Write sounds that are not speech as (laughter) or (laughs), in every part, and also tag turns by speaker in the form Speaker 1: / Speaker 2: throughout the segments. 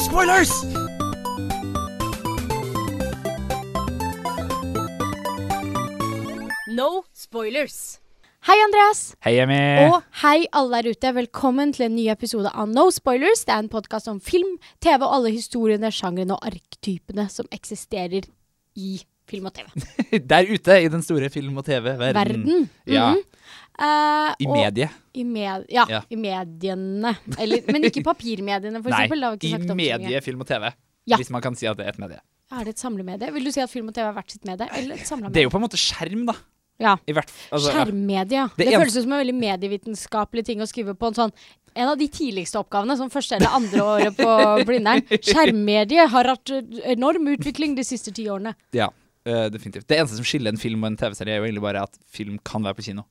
Speaker 1: spoilers!
Speaker 2: No spoilers.
Speaker 3: Hei, Andreas.
Speaker 1: Hei, Emmy.
Speaker 3: Og hei, alle der ute. Velkommen til en ny episode av No Spoilers. Det er en podkast om film, TV og alle historiene, sjangrene og arktypene som eksisterer i film og TV. (laughs)
Speaker 1: Der ute i den store film- og TV-verden.
Speaker 3: Verden.
Speaker 1: Ja.
Speaker 3: Eh,
Speaker 1: I mediet.
Speaker 3: I med, ja,
Speaker 1: Ja.
Speaker 3: i mediene. Eller, men ikke papirmediene, for
Speaker 1: Nei, (laughs)
Speaker 3: eksempel. Det har vi ikke
Speaker 1: i
Speaker 3: snakket om så mye.
Speaker 1: medie, film og TV.
Speaker 3: Ja.
Speaker 1: Hvis man kan si at det er et medie.
Speaker 3: Er det et samlemedie? Vil du si at film og TV er hvert sitt medie? Eller et samlemedie?
Speaker 1: Det er jo på en måte skjerm, da.
Speaker 3: Ja.
Speaker 1: I hvert altså,
Speaker 3: Skjermmedia.
Speaker 1: Det
Speaker 3: Det, føles ut som en veldig medievitenskapelig ting å skrive på en sånn en av de tidligste oppgavene, som første eller andre året på (laughs) Blindern. Skjermmedie har hatt enorm utvikling de siste ti årene.
Speaker 1: Ja, uh, definitivt. Det eneste som skiller en film og en TV-serie, er jo egentlig bare at film kan være på kino.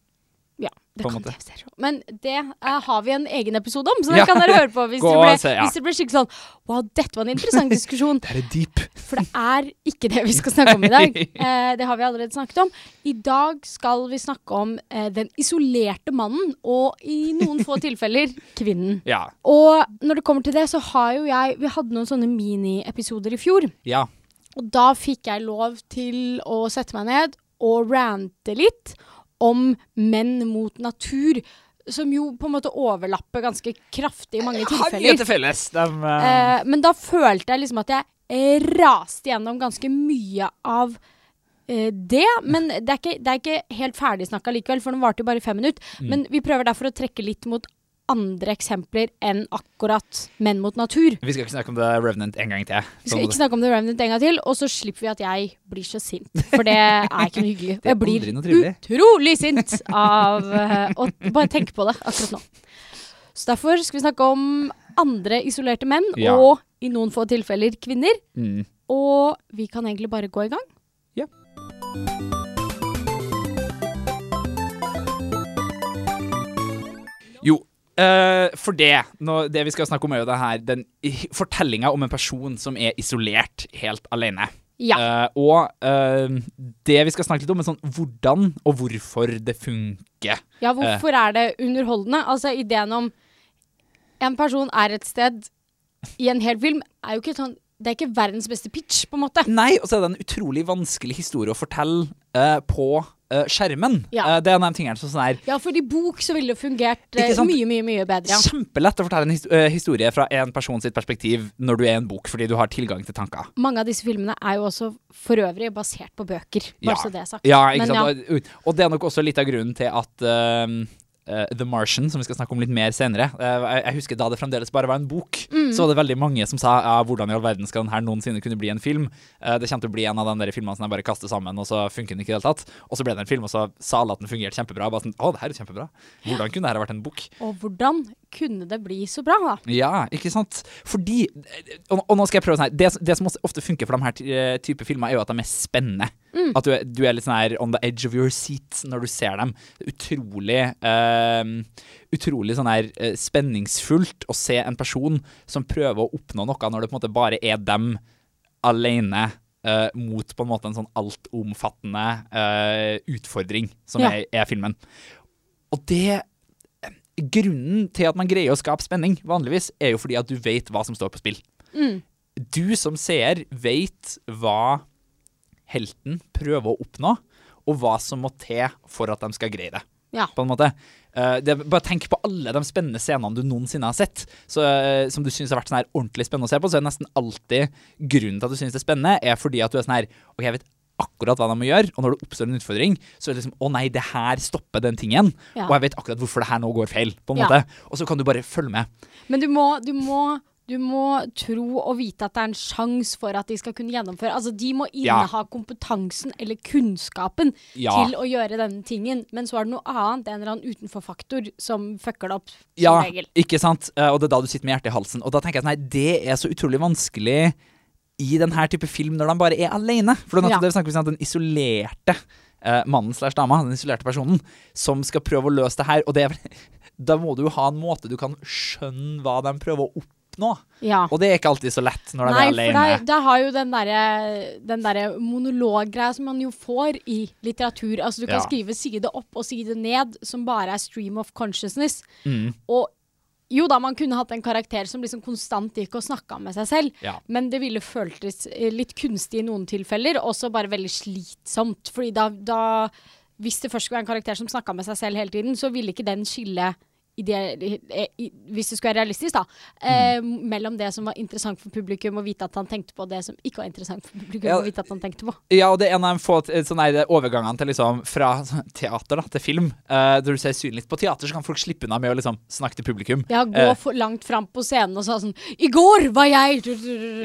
Speaker 3: Ja,
Speaker 1: På en måte.
Speaker 3: Men det uh, har vi en egen episode om, så
Speaker 1: Ja.
Speaker 3: det kan dere høre på (laughs) hvis, dere ble,
Speaker 1: se, ja.
Speaker 3: hvis ble skikkelig sånn Wow, dette var en interessant diskusjon. (laughs)
Speaker 1: Det er deep.
Speaker 3: For det er ikke det vi skal snakke om i dag. Uh, (laughs) det har vi allerede snakket om. I dag skal vi snakke om uh, den isolerte mannen, og i noen få tilfeller kvinnen.
Speaker 1: Ja.
Speaker 3: Og når det kommer til det, så har jo jeg Vi hadde noen sånne miniepisoder i fjor.
Speaker 1: Ja.
Speaker 3: Og da fikk jeg lov til å sette meg ned og rante litt om menn mot natur. Som jo på en måte overlapper ganske kraftig i mange
Speaker 1: Har mye
Speaker 3: tilfeller.
Speaker 1: til felles. Uh... Eh,
Speaker 3: men da følte jeg liksom at jeg raste gjennom ganske mye av eh, det. Men det er ikke, det er ikke helt ferdigsnakka likevel, for den varte jo bare fem minutter.
Speaker 1: Mm.
Speaker 3: Men vi prøver derfor å trekke litt mot andre eksempler enn akkurat menn mot natur.
Speaker 1: vi skal ikke snakke om The Revenant en gang til.
Speaker 3: Vi skal ikke snakke om The Revenant en gang til, og så slipper vi at jeg blir så sint. For det er ikke noe hyggelig. Og jeg blir utrolig sint av eh, å bare tenke på det akkurat nå. Så derfor skal vi snakke om andre isolerte menn,
Speaker 1: Ja.
Speaker 3: og i noen få tilfeller kvinner.
Speaker 1: Mm.
Speaker 3: Og vi kan egentlig bare gå i gang.
Speaker 1: Ja. Eh, for det nå, Det vi skal snakke om, er jo det her den fortellinga om en person som er isolert helt alene.
Speaker 3: Ja.
Speaker 1: Uh, og uh, det vi skal snakke litt om, er sånn hvordan og hvorfor det funker.
Speaker 3: Ja, hvorfor er det underholdende? Altså, ideen om en person er et sted i en hel film, er jo ikke sånn Det er ikke verdens beste pitch, på en måte.
Speaker 1: Nei, og så er det en utrolig vanskelig historie å fortelle på eh, skjermen.
Speaker 3: Ja.
Speaker 1: Uh, det er en av de tingene som sånn her
Speaker 3: Ja, for i bok så ville det fungert
Speaker 1: uh,
Speaker 3: mye, mye, mye bedre. Ja.
Speaker 1: Kjempelett å fortelle en historie fra en person sitt perspektiv når du er i en bok, fordi du har tilgang til tanker.
Speaker 3: Mange av disse filmene er jo også for øvrig basert på bøker, bare
Speaker 1: Ja.
Speaker 3: så det er sagt.
Speaker 1: Ja, ikke
Speaker 3: Men
Speaker 1: sant? Og, og det er nok også litt av grunnen til at eh, The Martian, som vi skal snakke om litt mer senere eh, jeg, jeg husker da det fremdeles bare var en bok,
Speaker 3: Mm.
Speaker 1: så var det veldig mange som sa ja, hvordan i all verden skal den her noensinne kunne bli en film? Eh, det kommer til å bli en av de filmene som jeg bare kaster sammen, og så funker den ikke i det hele tatt. Og så ble det en film, og så sa alle at den fungerte kjempebra. Bare sånn, å, det her er kjempebra. Hvordan kunne dette vært en bok?
Speaker 3: Og hvordan kunne det bli så bra, da?
Speaker 1: Ja, ikke sant? Fordi Og, og nå skal jeg prøve sånn her. Det, det som ofte funker for de her eh, type filmer, er jo at de er spennende. At du du er litt sånn her on the edge of your seat når du ser dem. Utrolig uh, Utrolig sånn her uh, spenningsfullt å se en person som prøver å oppnå noe når det på en måte bare er dem alene Uh, mot på en måte en sånn altomfattende uh, utfordring som
Speaker 3: Ja.
Speaker 1: er, er filmen. Og det Grunnen til at man greier å skape spenning, vanligvis, er jo fordi at du vet hva som står på spill.
Speaker 3: Mm.
Speaker 1: Du som seer vet hva helten prøver å oppnå, og hva som må til for at de skal greie det.
Speaker 3: Ja.
Speaker 1: På en måte. Uh, det, bare tenk på alle de spennende scenene du noensinne har sett, så, uh, som du syns har vært sånn her ordentlig spennende å se på. Så er det nesten alltid grunnen til at du syns det er spennende, er fordi at du er sånn her OK, jeg vet akkurat hva de må gjøre, og når det oppstår en utfordring, så er det liksom Å nei, det her stopper den tingen.
Speaker 3: Ja.
Speaker 1: Og jeg vet akkurat hvorfor det her nå går feil, på en
Speaker 3: Ja.
Speaker 1: måte. Og så kan du bare følge med.
Speaker 3: Men du må, du må du må tro og vite at det er en sjanse for at de skal kunne gjennomføre. Altså, De må
Speaker 1: Ja.
Speaker 3: inneha kompetansen eller kunnskapen
Speaker 1: Ja.
Speaker 3: til å gjøre denne tingen. Men så er det noe annet, en eller annen utenforfaktor, som fucker det opp. Som
Speaker 1: Ja,
Speaker 3: regel.
Speaker 1: ikke sant? Eh, Og det er da du sitter med hjertet i halsen. Og da tenker jeg sånn, nei, det er så utrolig vanskelig i denne type film når de bare er alene. For
Speaker 3: Ja.
Speaker 1: det snakker vi om, sånn den isolerte eh, mannen slash dama, den isolerte personen, som skal prøve å løse det her. Og det (laughs) da må du jo ha en måte du kan skjønne hva de prøver å oppnå.
Speaker 3: Ja.
Speaker 1: Og det er ikke alltid så lett når de
Speaker 3: Nei,
Speaker 1: er alene.
Speaker 3: Nei, for da har jo den derre den der monologgreia som man jo får i litteratur. Altså du kan
Speaker 1: Ja.
Speaker 3: skrive side opp og side ned som bare er stream of consciousness.
Speaker 1: Mm.
Speaker 3: Og Jo da, man kunne hatt en karakter som liksom konstant gikk og snakka med seg selv.
Speaker 1: Ja.
Speaker 3: Men det ville føltes eh, litt kunstig i noen tilfeller, også bare veldig slitsomt. Fordi da, da Hvis det først skulle være en karakter som snakka med seg selv hele tiden, så ville ikke den skille hvis det skulle være realistisk, da, eh,
Speaker 1: Mm.
Speaker 3: mellom det som var interessant for publikum å vite at han tenkte på, og det som ikke var interessant for publikum
Speaker 1: Ja,
Speaker 3: å vite at han tenkte på.
Speaker 1: Ja, og det er en av de få eh, sånne overgangene til liksom fra teater da, til film. Uh, når du ser synlig på teater, så kan folk slippe unna med å liksom snakke til publikum.
Speaker 3: Ja, gå
Speaker 1: Eh,
Speaker 3: for langt fram på scenen og sa sånn I går var jeg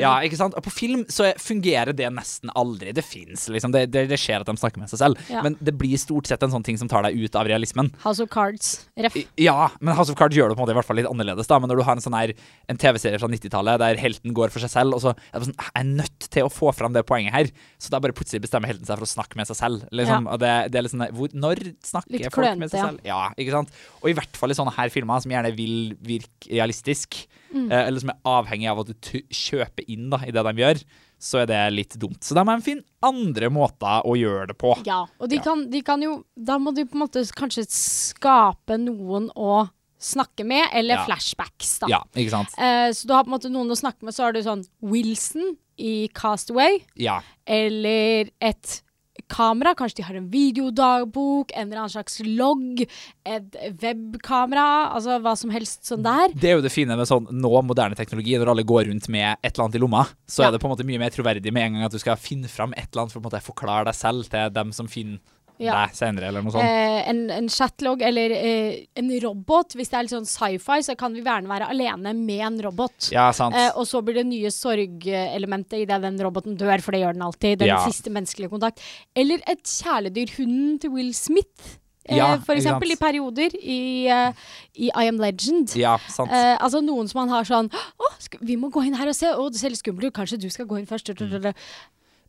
Speaker 1: Ja, ikke sant? Og på film så er- fungerer det nesten aldri. Det fins, liksom. Det, det, det skjer at de snakker med seg selv.
Speaker 3: Ja.
Speaker 1: Men det blir stort sett en sånn ting som tar deg ut av realismen.
Speaker 3: House of Cards. Ref.
Speaker 1: Ja, men House of Cards gjør det på en måte i hvert fall litt annerledes. da Men når du har en sånn her En TV-serie fra 90-tallet der helten går for seg selv, og så er det sånn Jeg er nødt til å få fram det poenget her. Så da bare plutselig bestemmer helten seg for å snakke med seg selv. Liksom.
Speaker 3: Ja.
Speaker 1: Og det, det er litt sånn hvor, Når snakker
Speaker 3: Litt
Speaker 1: folk med seg
Speaker 3: ja.
Speaker 1: selv? Ja, ikke sant? Og i hvert fall i sånne her filmer som gjerne vil virke realistisk,
Speaker 3: Mm.
Speaker 1: eh, eller som er avhengig av at du kjøper inn da i det de gjør, så er det litt dumt. Så da må de finne andre måter å gjøre det på.
Speaker 3: Ja, og de,
Speaker 1: Ja.
Speaker 3: Kan, de kan jo Da må de på en måte kanskje skape noen å snakke med, eller
Speaker 1: Ja.
Speaker 3: flashbacks, da.
Speaker 1: Ja, ikke sant?
Speaker 3: Eh, så du har på en måte noen å snakke med, så har du sånn Wilson i Castaway,
Speaker 1: Ja.
Speaker 3: eller et kamera. Kanskje de har en videodagbok, en eller annen slags logg, et webkamera, altså hva som helst sånn der.
Speaker 1: Det er jo det fine med sånn nå moderne teknologi, når alle går rundt med et eller annet i lomma, så
Speaker 3: Ja.
Speaker 1: er det på en måte mye mer troverdig med en gang at du skal finne fram et eller annet for å forklare deg selv til dem som finner
Speaker 3: Ja.
Speaker 1: deg senere, eller noe sånt.
Speaker 3: Eh, en, en chatlog eller eh, en robot. Hvis det er litt sånn sci-fi, så kan vi gjerne være alene med en robot.
Speaker 1: ja, sant.
Speaker 3: Eh, og så blir det nye sorgelementet idet den roboten dør, for det gjør den alltid. Den
Speaker 1: Ja.
Speaker 3: siste menneskelige kontakt. Eller et kjæledyr, hunden til Will Smith. Eh,
Speaker 1: Ja,
Speaker 3: for eksempel i perioder i, eh, i I Am Legend.
Speaker 1: ja, sant.
Speaker 3: Eh, altså noen som man har sånn Å, vi må gå inn her og se. Å, det ser litt skummelt ut. Kanskje du skal gå inn først.
Speaker 1: Mm.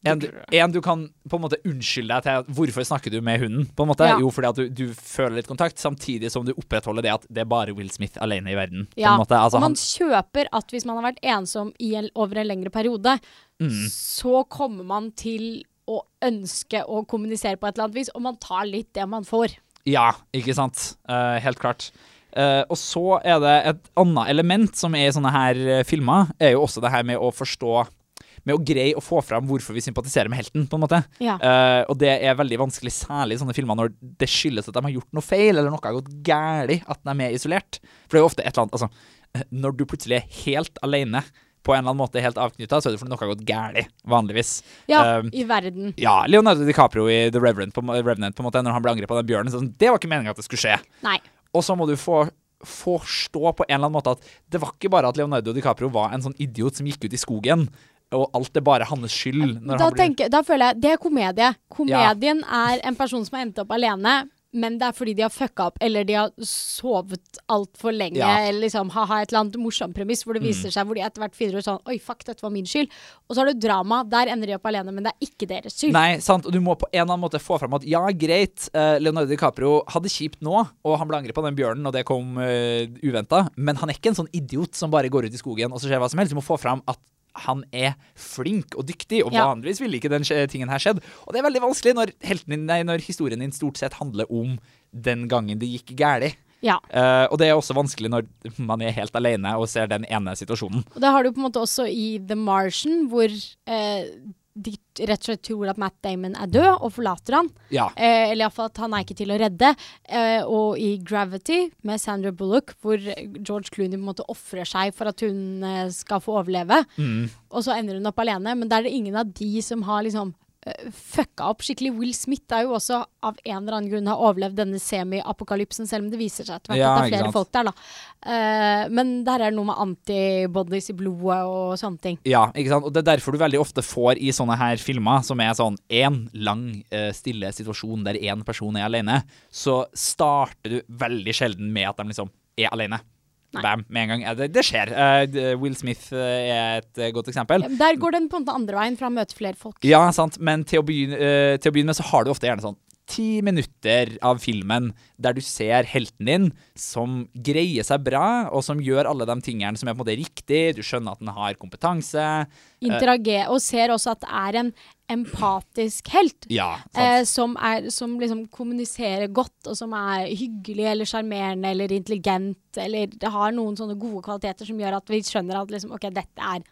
Speaker 1: En, du- en du kan på en måte unnskylde deg til hvorfor snakker du med hunden? på en måte?
Speaker 3: Ja.
Speaker 1: Jo, fordi at du, du føler litt kontakt, samtidig som du opprettholder det at det er bare Will Smith alene i verden. på
Speaker 3: Ja,
Speaker 1: en måte. Altså,
Speaker 3: man
Speaker 1: han,
Speaker 3: kjøper at hvis man har vært ensom i en, over en lengre periode,
Speaker 1: Mm.
Speaker 3: så kommer man til å ønske å kommunisere på et eller annet vis, og man tar litt det man får.
Speaker 1: Ja, ikke sant. Uh, helt klart. Uh, og så er det et annet element som er i sånne her eh, filmer, er jo også det her med å forstå Med å greie å få fram hvorfor vi sympatiserer med helten, på en måte.
Speaker 3: Ja.
Speaker 1: Uh, og det er veldig vanskelig, særlig i sånne filmer når det skyldes at de har gjort noe feil, eller noe har gått galt, at de er isolert. For det er jo ofte et eller annet Altså, eh, når du plutselig er helt alene, på en eller annen måte helt avknytta, så er det fordi noe har gått galt, vanligvis.
Speaker 3: Ja,
Speaker 1: Um,
Speaker 3: i verden.
Speaker 1: Ja, Leonardo DiCaprio i The Revenant, på, Revenant, på en måte, når han ble angrepet av den bjørnen. Sånn, det var ikke meninga at det skulle skje.
Speaker 3: Nei.
Speaker 1: Og så må du få forstå på en eller annen måte at det var ikke bare at Leonardo DiCaprio var en sånn idiot som gikk ut i skogen, og alt er bare hans skyld.
Speaker 3: Da, tenker, da føler jeg det er komedie. Komedien er en person som har endt opp alene. Men det er fordi de har fucka opp, eller de har sovet altfor lenge.
Speaker 1: Ja.
Speaker 3: Eller liksom ha-ha, et eller annet morsomt premiss hvor det viser seg hvor de etter hvert finner ut sånn Oi, fuck, dette var min skyld. Og så har du drama. Der ender de opp alene, men det er ikke deres skyld.
Speaker 1: Nei, sant, og du må på en eller annen måte få fram at ja, greit, eh, Leonardo DiCaprio hadde kjipt nå, og han ble angrepet av den bjørnen, og det kom uh, uventa, men han er ikke en sånn idiot som bare går ut i skogen og så skjer hva som helst. Du må få fram at han er flink og dyktig, og
Speaker 3: Ja.
Speaker 1: vanligvis ville ikke den tingen her skjedd. Og det er veldig vanskelig når, din, nei, når historien din stort sett handler om den gangen det gikk galt.
Speaker 3: Ja.
Speaker 1: Uh, og det er også vanskelig når man er helt alene og ser den ene situasjonen.
Speaker 3: Og det har du på en måte også i The Martian, hvor eh, de rett og slett tror at Matt Damon er død, og forlater han.
Speaker 1: Ja.
Speaker 3: Eh, eller iallfall at han er ikke til å redde. Eh, og i Gravity med Sandra Bullock, hvor George Clooney på en måte ofrer seg for at hun eh, skal få overleve.
Speaker 1: Mm.
Speaker 3: Og så ender hun opp alene, men da er det ingen av de som har liksom fucka opp skikkelig. Will Smith er jo også av en eller annen grunn har overlevd denne semi-apokalypsen, selv om det viser seg etter hvert
Speaker 1: Ja,
Speaker 3: at det er flere folk der, da. Uh, men der er det noe med antibodies i blodet og sånne ting.
Speaker 1: Ja, ikke sant? Og det er derfor du veldig ofte får i sånne her filmer, som er sånn én lang, eh, stille situasjon der én person er alene, så starter du veldig sjelden med at de liksom er alene. Bam, med en gang. Det, det skjer. Uh, Will Smith eh, er et eh, godt eksempel.
Speaker 3: Der går den på en måte andre veien, fra å møte flere folk.
Speaker 1: Ja, sant, men til å begynne, uh, til å begynne med så har du ofte gjerne sånn ti minutter av filmen der du ser helten din som greier seg bra, og som gjør alle de tingene som er på en måte riktig. Du skjønner at den har kompetanse.
Speaker 3: Interager, og ser også at det er en empatisk helt.
Speaker 1: Ja.
Speaker 3: Eh, som er, som liksom kommuniserer godt, og som er hyggelig eller sjarmerende eller intelligent. Eller det har noen sånne gode kvaliteter som gjør at vi skjønner at liksom, OK, dette er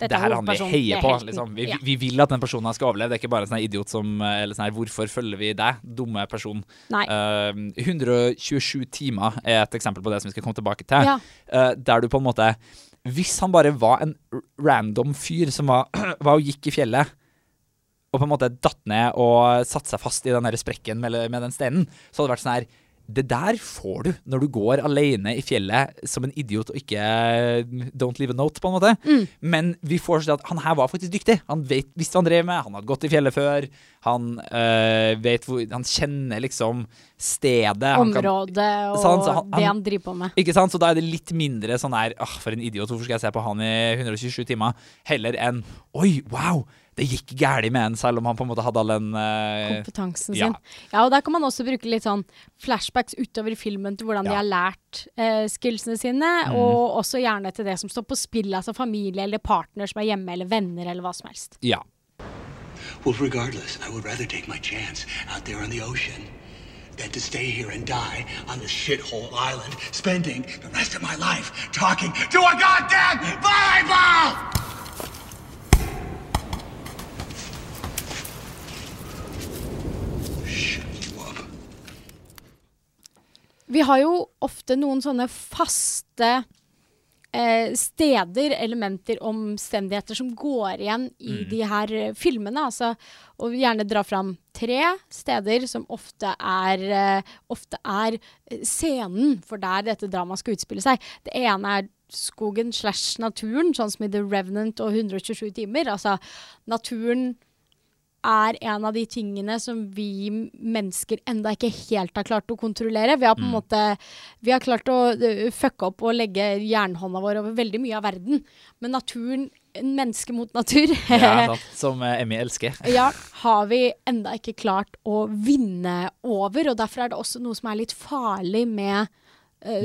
Speaker 3: dette
Speaker 1: det her
Speaker 3: er
Speaker 1: han vi heier
Speaker 3: er
Speaker 1: på. Liksom. Vi,
Speaker 3: Ja.
Speaker 1: vi vil at den personen skal overleve. Det er ikke bare en sånn idiot som Eller sånn her 'Hvorfor følger vi deg?' Dumme person.
Speaker 3: Nei.
Speaker 1: Eh, 127 timer er et eksempel på det som vi skal komme tilbake til.
Speaker 3: Ja.
Speaker 1: Uh, der du på en måte Hvis han bare var en random fyr som var, (clears throat) var og gikk i fjellet, og på en måte datt ned og satte seg fast i den sprekken med, med den steinen, så hadde det vært sånn her det der får du når du går alene i fjellet som en idiot og ikke don't leave a note, på en måte.
Speaker 3: Mm.
Speaker 1: Men vi får se at han her var faktisk dyktig. Han vet, visste hva han drev med, han hadde gått i fjellet før. Han øh, vet hvor Han kjenner liksom stedet. Han kan-
Speaker 3: Området og
Speaker 1: så han-
Speaker 3: det
Speaker 1: han-
Speaker 3: han driver på med.
Speaker 1: ikke sant? Så da er det litt mindre sånn her Åh, for en idiot, hvorfor skal jeg se på han i 127 timer? Heller enn Oi, wow, det gikk galt med en, selv om han på en måte hadde all den uh,
Speaker 3: Kompetansen sin. Ja, og der kan man også bruke litt sånn flashbacks utover filmen til hvordan
Speaker 1: Ja. de
Speaker 3: har lært uh, skillsene sine, og også gjerne til det som står på spill, altså familie eller partner som er hjemme, eller venner, eller hva som helst.
Speaker 1: Ja.
Speaker 2: Well, regardless, I would rather take my chance out there on the ocean than to stay here and die on this shithole island, spending the rest of my life talking to a goddamn volleyball! Shut you up.
Speaker 3: Vi har jo ofte noen sånne faste eh, steder, elementer, omstendigheter som går igjen i de her eh, filmene. Altså, og gjerne dra fram tre steder som ofte er, eh, ofte er eh, scenen for der dette dramaet skal utspille seg. Det ene er skogen slash naturen, sånn som i The Revenant og 127 timer. Altså, naturen er en av de tingene som vi mennesker enda ikke helt har klart å kontrollere. Vi har på en måte Vi har klart å uh, fucke opp og legge jernhånda vår over veldig mye av verden. Men naturen, menneske mot natur,
Speaker 1: ja. (laughs) Som eh, Emmy elsker. (laughs)
Speaker 3: ja, har vi enda ikke klart å vinne over. Og derfor er det også noe som er litt farlig med eh,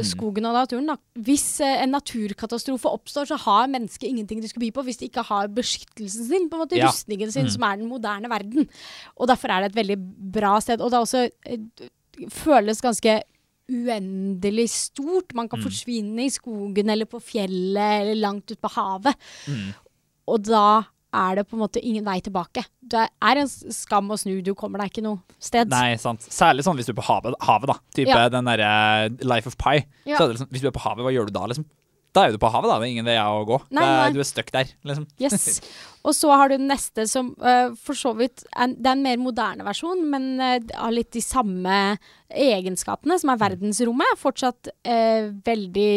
Speaker 3: skogen og naturen. Da. Hvis eh, en naturkatastrofe oppstår, så har mennesket ingenting de skal by på hvis de ikke har beskyttelsen sin, på en måte
Speaker 1: Ja.
Speaker 3: rustningen sin, som er den moderne verden. Og derfor er det et veldig bra sted. Og det er også eh, føles ganske uendelig stort. Man kan forsvinne i skogen eller på fjellet eller langt ut på havet. Og da er det på en måte ingen vei tilbake. Det er en skam å snu, du kommer deg ikke noe sted.
Speaker 1: Nei, sant. Særlig sånn hvis du er på havet, havet da. Type
Speaker 3: Ja.
Speaker 1: den derre Life of Pi.
Speaker 3: Ja.
Speaker 1: Liksom, hvis du er på havet, hva gjør du da, liksom? Da er du på havet, da. Det er ingen vei å gå.
Speaker 3: Nei, nei.
Speaker 1: Du er stuck der, liksom.
Speaker 3: Yes. (laughs) Og så har du den neste som uh, for så vidt er, Det er en mer moderne versjon, men uh, har litt de samme egenskapene, som er verdensrommet. Fortsatt uh, veldig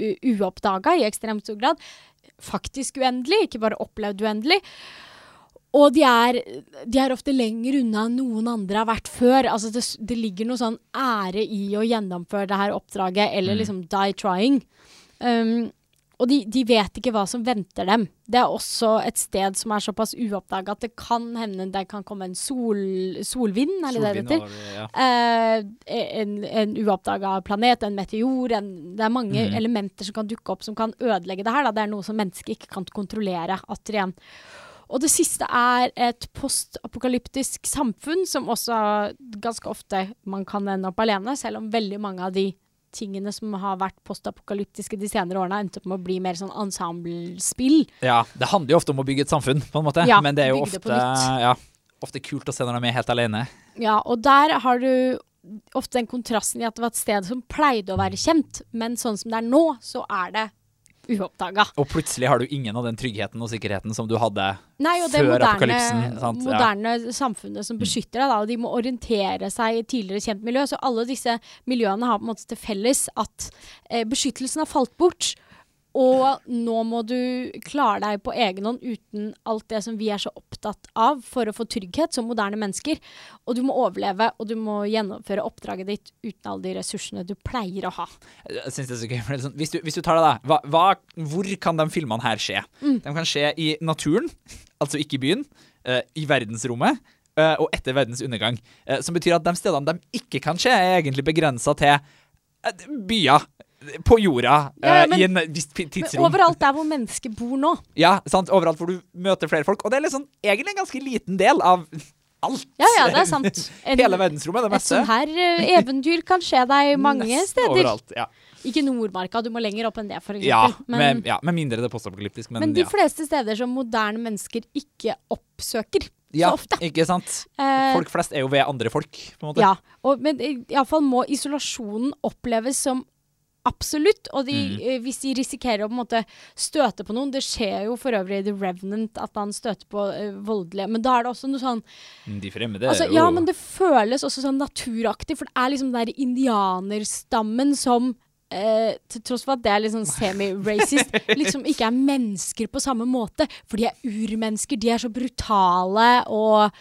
Speaker 3: uoppdaga i ekstremt stor grad. Faktisk uendelig, ikke bare opplevd uendelig. Og de er, de er ofte lenger unna enn noen andre har vært før. Altså det, det ligger noe sånn ære i å gjennomføre det her oppdraget, eller liksom die trying. Um, og de, de vet ikke hva som venter dem. Det er også et sted som er såpass uoppdaga at det kan hende det kan komme en sol, solvind, er det det heter?
Speaker 1: ja.
Speaker 3: Eh, en en uoppdaga planet, en meteor en, Det er mange
Speaker 1: Mm.
Speaker 3: elementer som kan dukke opp som kan ødelegge det her. Da. Det er noe som mennesket ikke kan kontrollere. Atter igjen. Og det siste er et postapokalyptisk samfunn, som også ganske ofte man kan ende opp alene, selv om veldig mange av de tingene som har vært postapokalyptiske de senere årene, har endt opp med å bli mer sånn ensemblespill.
Speaker 1: Ja, det handler jo ofte om å bygge et samfunn, på en måte.
Speaker 3: Ja,
Speaker 1: Men det er jo ofte, ja, ofte kult å se når de er helt alene.
Speaker 3: Ja, og der har du ofte den kontrasten i at det var et sted som pleide å være kjent, men sånn som det er nå, så er det uoppdaga.
Speaker 1: Og plutselig har du ingen av den tryggheten og sikkerheten som du hadde
Speaker 3: Nei, og
Speaker 1: før
Speaker 3: moderne,
Speaker 1: apokalypsen. Sant? Ja.
Speaker 3: moderne samfunnet som beskytter deg, da, og de må orientere seg i tidligere kjent miljø. Så alle disse miljøene har på en måte til felles at eh, beskyttelsen har falt bort. Og nå må du klare deg på egen hånd uten alt det som vi er så opptatt av for å få trygghet som moderne mennesker. Og du må overleve, og du må gjennomføre oppdraget ditt uten alle de ressursene du pleier å ha.
Speaker 1: Jeg synes det er så gøy. Sånn, hvis, du, hvis du tar det, da. Hva, hva, hvor kan de filmene her skje?
Speaker 3: Mm.
Speaker 1: De kan skje i naturen, altså ikke i byen. eh, I verdensrommet. eh, og etter verdens undergang. Eh, som betyr at de stedene de ikke kan skje, er egentlig begrensa til byer på jorda
Speaker 3: Ja, ja,
Speaker 1: eh,
Speaker 3: men-
Speaker 1: i en visst
Speaker 3: Men
Speaker 1: tidsrom.
Speaker 3: overalt der hvor mennesker bor nå.
Speaker 1: Ja, sant? Overalt hvor du møter flere folk. Og det er liksom, egentlig en ganske liten del av alt.
Speaker 3: Ja, ja, det er sant. (laughs) En,
Speaker 1: Hele verdensrommet, det meste.
Speaker 3: et sånn her eh, eventyr kan skje deg mange
Speaker 1: Nesten
Speaker 3: steder.
Speaker 1: Overalt, ja.
Speaker 3: Ikke Nordmarka, du må lenger opp enn det, for
Speaker 1: Ja,
Speaker 3: men,
Speaker 1: med,
Speaker 3: men,
Speaker 1: ja, med mindre det er postapokalyptisk. Men,
Speaker 3: men de
Speaker 1: ja.
Speaker 3: fleste steder som moderne mennesker ikke oppsøker
Speaker 1: ja,
Speaker 3: så ofte.
Speaker 1: Ikke sant?
Speaker 3: Eh,
Speaker 1: Folk flest er jo ved andre folk, på en måte.
Speaker 3: Ja, og, men iallfall må isolasjonen oppleves som absolutt. Og de,
Speaker 1: Mm.
Speaker 3: eh, hvis de risikerer å på en måte støte på noen Det skjer jo for øvrig i The Revenant at han støter på uh, voldelige Men da er det også noe sånn
Speaker 1: De fremmede
Speaker 3: altså, Ja, men det føles også sånn naturaktig, for det er liksom den der indianerstammen som Uh, til tross for at det er litt sånn semi-racist, (laughs) liksom ikke er mennesker på samme måte. For de er urmennesker. De er så brutale og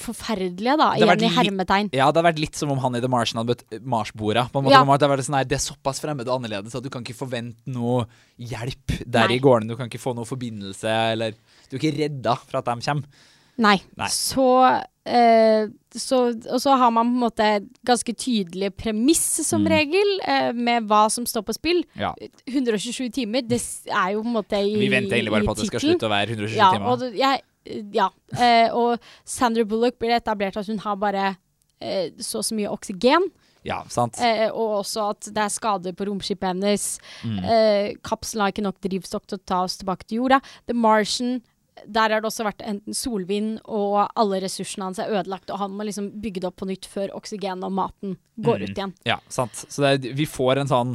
Speaker 3: forferdelige, da. Igjen i hermetegn.
Speaker 1: Ja, det har vært litt som om han i The Martian hadde møtt Mars-borda.
Speaker 3: Ja.
Speaker 1: det, sånn, det er såpass fremmed og annerledes at du kan ikke forvente noe hjelp der
Speaker 3: Nei.
Speaker 1: i gården. Du kan ikke få noe forbindelse, eller Du er ikke redda for at de kommer.
Speaker 3: Nei.
Speaker 1: Nei.
Speaker 3: Så, eh, så Og så har man på en måte ganske tydelig premiss, som
Speaker 1: Mm.
Speaker 3: regel, eh, med hva som står på spill.
Speaker 1: Ja.
Speaker 3: 127 timer, det er jo på en måte i
Speaker 1: Vi venter egentlig bare på at det skal slutte å være 127
Speaker 3: Ja,
Speaker 1: timer.
Speaker 3: og, jeg, ja. Eh, og Sandra Bullock blir etablert at hun har bare eh, så og så mye oksygen.
Speaker 1: Ja, sant?
Speaker 3: Eh, og også at det er skader på romskipet hennes.
Speaker 1: Mm.
Speaker 3: Eh, kapselen har ikke nok drivstoff til å ta oss tilbake til jorda. The Martian, der har det også vært enten solvind, og alle ressursene hans er ødelagt. Og han må liksom bygge det opp på nytt før oksygen og maten går
Speaker 1: Mm.
Speaker 3: ut igjen.
Speaker 1: Ja, sant. Så det, er- vi får en sånn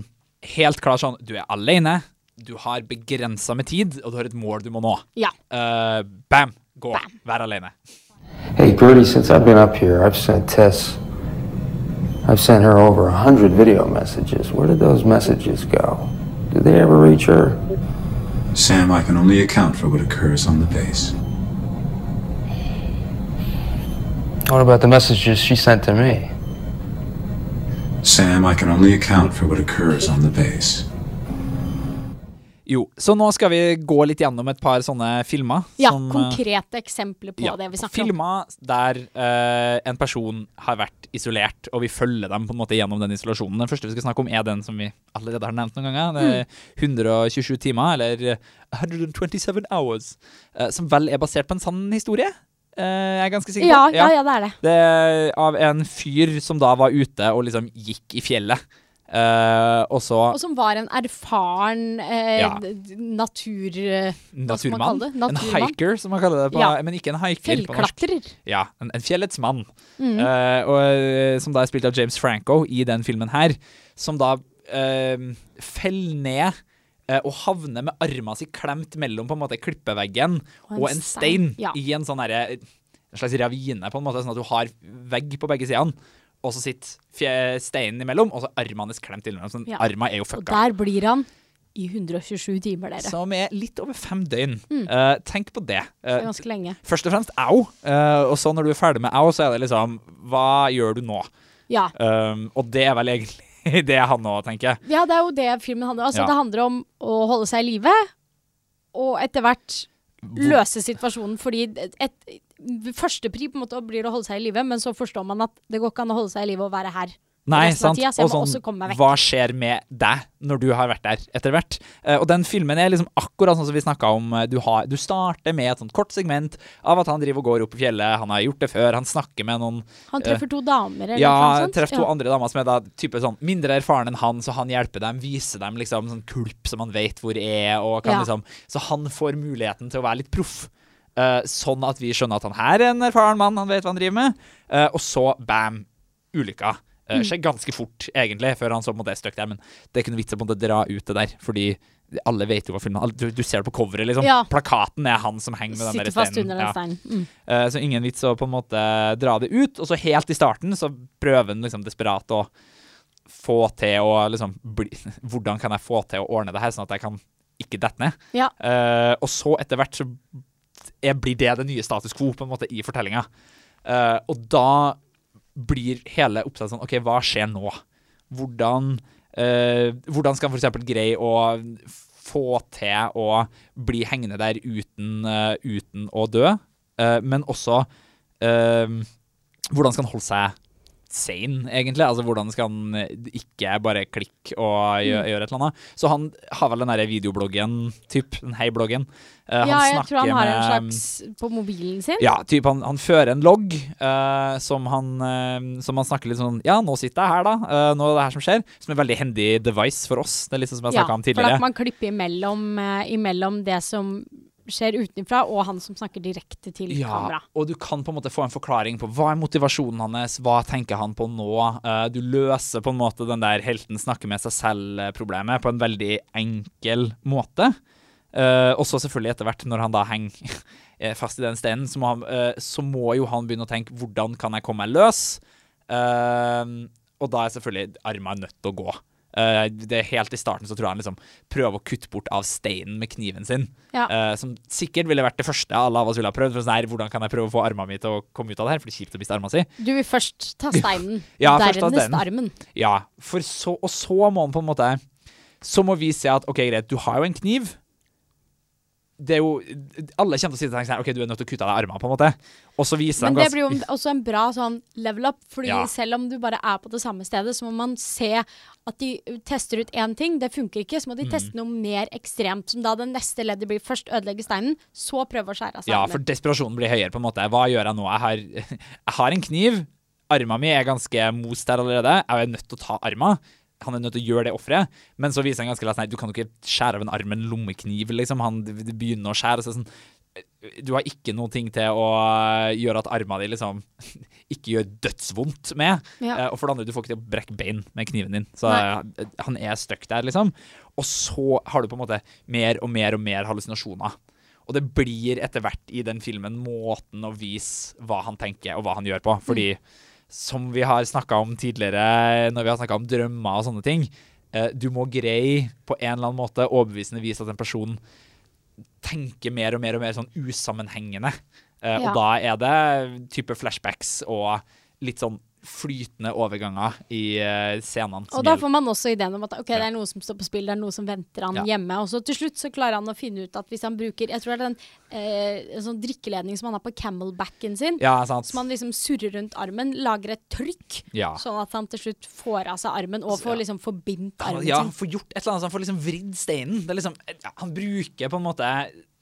Speaker 1: helt klar sånn Du er alene, du har begrensa med tid, og du har et mål du må nå.
Speaker 3: Ja.
Speaker 1: Uh, bam! Gå. Vær alene.
Speaker 4: Hey, Gertie, since I've been up here, I've sent Tess. I've sent her over a hundred video messages. Where did those messages go? Did they ever reach her?
Speaker 5: Sam, I can only account for what occurs on the base.
Speaker 4: What about the messages she sent to me?
Speaker 5: Sam, I can only account for what occurs on the base.
Speaker 1: Jo, så nå skal vi gå litt gjennom et par sånne filmer.
Speaker 3: Ja,
Speaker 1: som, eh,
Speaker 3: konkrete eksempler på
Speaker 1: ja,
Speaker 3: det vi snakker om.
Speaker 1: Filmer der uh, en person har vært isolert, og vi følger dem på en måte gjennom den isolasjonen. Den første vi skal snakke om, er den som vi allerede har nevnt noen ganger. Det er
Speaker 3: Mm.
Speaker 1: 127 timer, eller 127 hours, uh, som vel er basert på en sann historie. eh, jeg er ganske sikker
Speaker 3: Ja, ja, ja, det er det.
Speaker 1: Det er av en fyr som da var ute og liksom gikk i fjellet. Eh, og så
Speaker 3: Og som var en erfaren uh,
Speaker 1: Ja.
Speaker 3: natur... eh, man
Speaker 1: naturmann. En hiker, som man kaller det på
Speaker 3: Ja.
Speaker 1: Men ikke en hiker.
Speaker 3: Fjellklatrer.
Speaker 1: Ja, en, en fjellets mann.
Speaker 3: Mm.
Speaker 1: Uh, og, som da er spilt av James Franco i den filmen her. Som da uh, feller ned og havner med armene si klemt mellom på en måte klippeveggen og en, stein,
Speaker 3: Ja.
Speaker 1: i en sånn herre En slags ravine, på en måte, sånn at du har vegg på begge sidene. Og så sitter steinen imellom, og så armene hans klemt innimellom. Sånn,
Speaker 3: Ja.
Speaker 1: Arma er jo
Speaker 3: Og der blir han i 127 timer, dere.
Speaker 1: Som er litt over fem døgn. Eh, tenk på det.
Speaker 3: Uh, Det er
Speaker 1: Eh,
Speaker 3: ganske lenge.
Speaker 1: først og fremst au. Uh, og så når du er ferdig med au, så er det liksom Hva gjør du nå?
Speaker 3: Ja.
Speaker 1: Um, og det er vel egentlig (laughs) det han nå tenker.
Speaker 3: ja, det er jo det filmen handler om. Altså,
Speaker 1: Ja.
Speaker 3: Det handler om å holde seg i live, og etter hvert løse situasjonen. Fordi et, førstepri på en måte blir det å holde seg i live, men så forstår man at det går ikke an å holde seg i live og være her.
Speaker 1: Nei, sant.
Speaker 3: tida, så
Speaker 1: Og sånn, hva skjer med deg når du har vært der etter hvert? Uh, og den filmen er liksom akkurat sånn som vi snakka om. eh, Du, har, du starter med et sånt kort segment av at han driver og går opp i fjellet. Han har gjort det før. Han snakker med noen
Speaker 3: Han treffer to damer, eller
Speaker 1: Ja,
Speaker 3: noe sånt.
Speaker 1: treffer to
Speaker 3: Ja.
Speaker 1: andre damer som er da type sånn mindre erfaren enn han, så han hjelper dem, viser dem liksom sånn kulp som han vet hvor er, og kan
Speaker 3: Ja.
Speaker 1: liksom Så han får muligheten til å være litt proff. Eh, sånn at vi skjønner at han her er en erfaren mann, han vet hva han driver med. Uh, og så, bam, ulykka. Uh, skjer ganske fort, egentlig, før han så på en måte er stuck der. Men det er ikke noe vits å en måte dra ut det der, fordi alle vet jo hva filmen du, du ser det på coveret, liksom.
Speaker 3: Ja.
Speaker 1: Plakaten er han som henger med den
Speaker 3: Sitter
Speaker 1: der
Speaker 3: fast
Speaker 1: steinen.
Speaker 3: under den
Speaker 1: Ja.
Speaker 3: steinen. Mm.
Speaker 1: Uh, så ingen vits å på en måte dra det ut. Og så helt i starten så prøver han liksom desperat å få til å liksom bli, (laughs) Hvordan kan jeg få til å ordne det her, sånn at jeg kan ikke dette ned?
Speaker 3: Ja.
Speaker 1: Uh, og så etter hvert så blir det det nye status quo på en måte i fortellinga. Uh, og da blir hele oppsettet sånn OK, hva skjer nå? Hvordan, uh, hvordan skal f.eks. greie å få til å bli hengende der uten, uh, uten å dø? Eh, men også eh, Hvordan skal han holde seg sane, egentlig? Altså Hvordan skal han eh, ikke bare klikke og gjøre, gjøre et eller annet? Så han har vel den derre videobloggen, typ, den hei-bloggen. Uh,
Speaker 3: ja, jeg tror han har en slags På mobilen sin.
Speaker 1: ja, typ han, han fører en logg uh, som, han, eh, som han snakker litt sånn Ja, nå sitter jeg her, da. Eh, nå er det her som skjer. Som er en veldig handy device for oss. Det er sånn som jeg
Speaker 3: Ja,
Speaker 1: tidligere. Ja,
Speaker 3: for
Speaker 1: da
Speaker 3: at man klipper imellom, eh, imellom det som skjer utenfra, og han som snakker direkte til
Speaker 1: Ja,
Speaker 3: kamera.
Speaker 1: og du kan på en måte få en forklaring på hva er motivasjonen hans, hva tenker han på nå. Eh, du løser på en måte den der helten snakker med seg selv-problemet på en veldig enkel måte. Eh, og så selvfølgelig etter hvert, når han da henger (laughs) eh, fast i den steinen, så må, han, så må jo han begynne å tenke hvordan kan jeg komme meg løs? Og da er selvfølgelig armene nødt til å gå. Eh, det Helt i starten så tror jeg han liksom prøver å kutte bort av steinen med kniven sin.
Speaker 3: Ja.
Speaker 1: Uh, som sikkert ville vært det første alle av oss ville ha prøvd. For sånn her, hvordan kan jeg prøve å få armene mine til å komme ut av det her? For det er kjipt å miste armene si.
Speaker 3: Du vil først ta (laughs) steinen,
Speaker 1: Ja,
Speaker 3: dernest armen.
Speaker 1: Ja, så, og så må han på en måte Så må vi se at OK, greit, du har jo en kniv. Det er jo Alle kommer til å si til deg sånn OK, du er nødt til å kutte av deg armene, på en måte. Og så viser
Speaker 3: Men
Speaker 1: de
Speaker 3: det blir jo også en bra sånn level up, fordi
Speaker 1: Ja.
Speaker 3: selv om du bare er på det samme stedet, så må man se at de tester ut én ting, det funker ikke, så må de
Speaker 1: Mm.
Speaker 3: teste noe mer ekstremt, som da det neste leddet blir først ødelegge steinen, så prøve å skjære av seg
Speaker 1: Ja, for desperasjonen blir høyere, på en måte. Hva gjør jeg nå? Jeg har, (laughs) jeg har en kniv. Armen min er ganske most der allerede. Jeg er nødt til å ta armen. Han er nødt til å gjøre det offeret. Men så viser han ganske lett Nei, du kan jo ikke skjære av en arm med en lommekniv, liksom. Han begynner å skjære. Så sånn Du har ikke noen ting til å gjøre at armene dine liksom (laughs) ikke gjør dødsvondt med.
Speaker 3: Ja.
Speaker 1: Eh, Og for det andre, du får ikke til å brekke bein med kniven din. Så
Speaker 3: Nei.
Speaker 1: eh, han er stuck der, liksom. Og så har du på en måte mer og mer og mer hallusinasjoner. Og det blir etter hvert i den filmen måten å vise hva han tenker og hva han gjør på. Fordi som vi har snakka om tidligere, når vi har snakka om drømmer og sånne ting, eh, du må greie på en eller annen måte overbevisende vis at en person tenker mer og mer og mer sånn usammenhengende. Eh,
Speaker 3: Ja.
Speaker 1: Og da er det type flashbacks og litt sånn flytende overganger i eh, scenene.
Speaker 3: Og da får man også ideen om at okay, det er noe som står på spill, det er noe som venter han
Speaker 1: Ja.
Speaker 3: hjemme. Og så til slutt så klarer han å finne ut at hvis han bruker Jeg tror det er den eh, sånn drikkeledning som han har på camelbacken sin,
Speaker 1: Ja,
Speaker 3: som han liksom surrer rundt armen, lager et trykk,
Speaker 1: Ja.
Speaker 3: sånn at han til slutt får av seg armen og får liksom forbindt armen sin.
Speaker 1: ja,
Speaker 3: han
Speaker 1: får gjort et eller annet, så han får liksom vridd steinen. Det er liksom, han bruker på en måte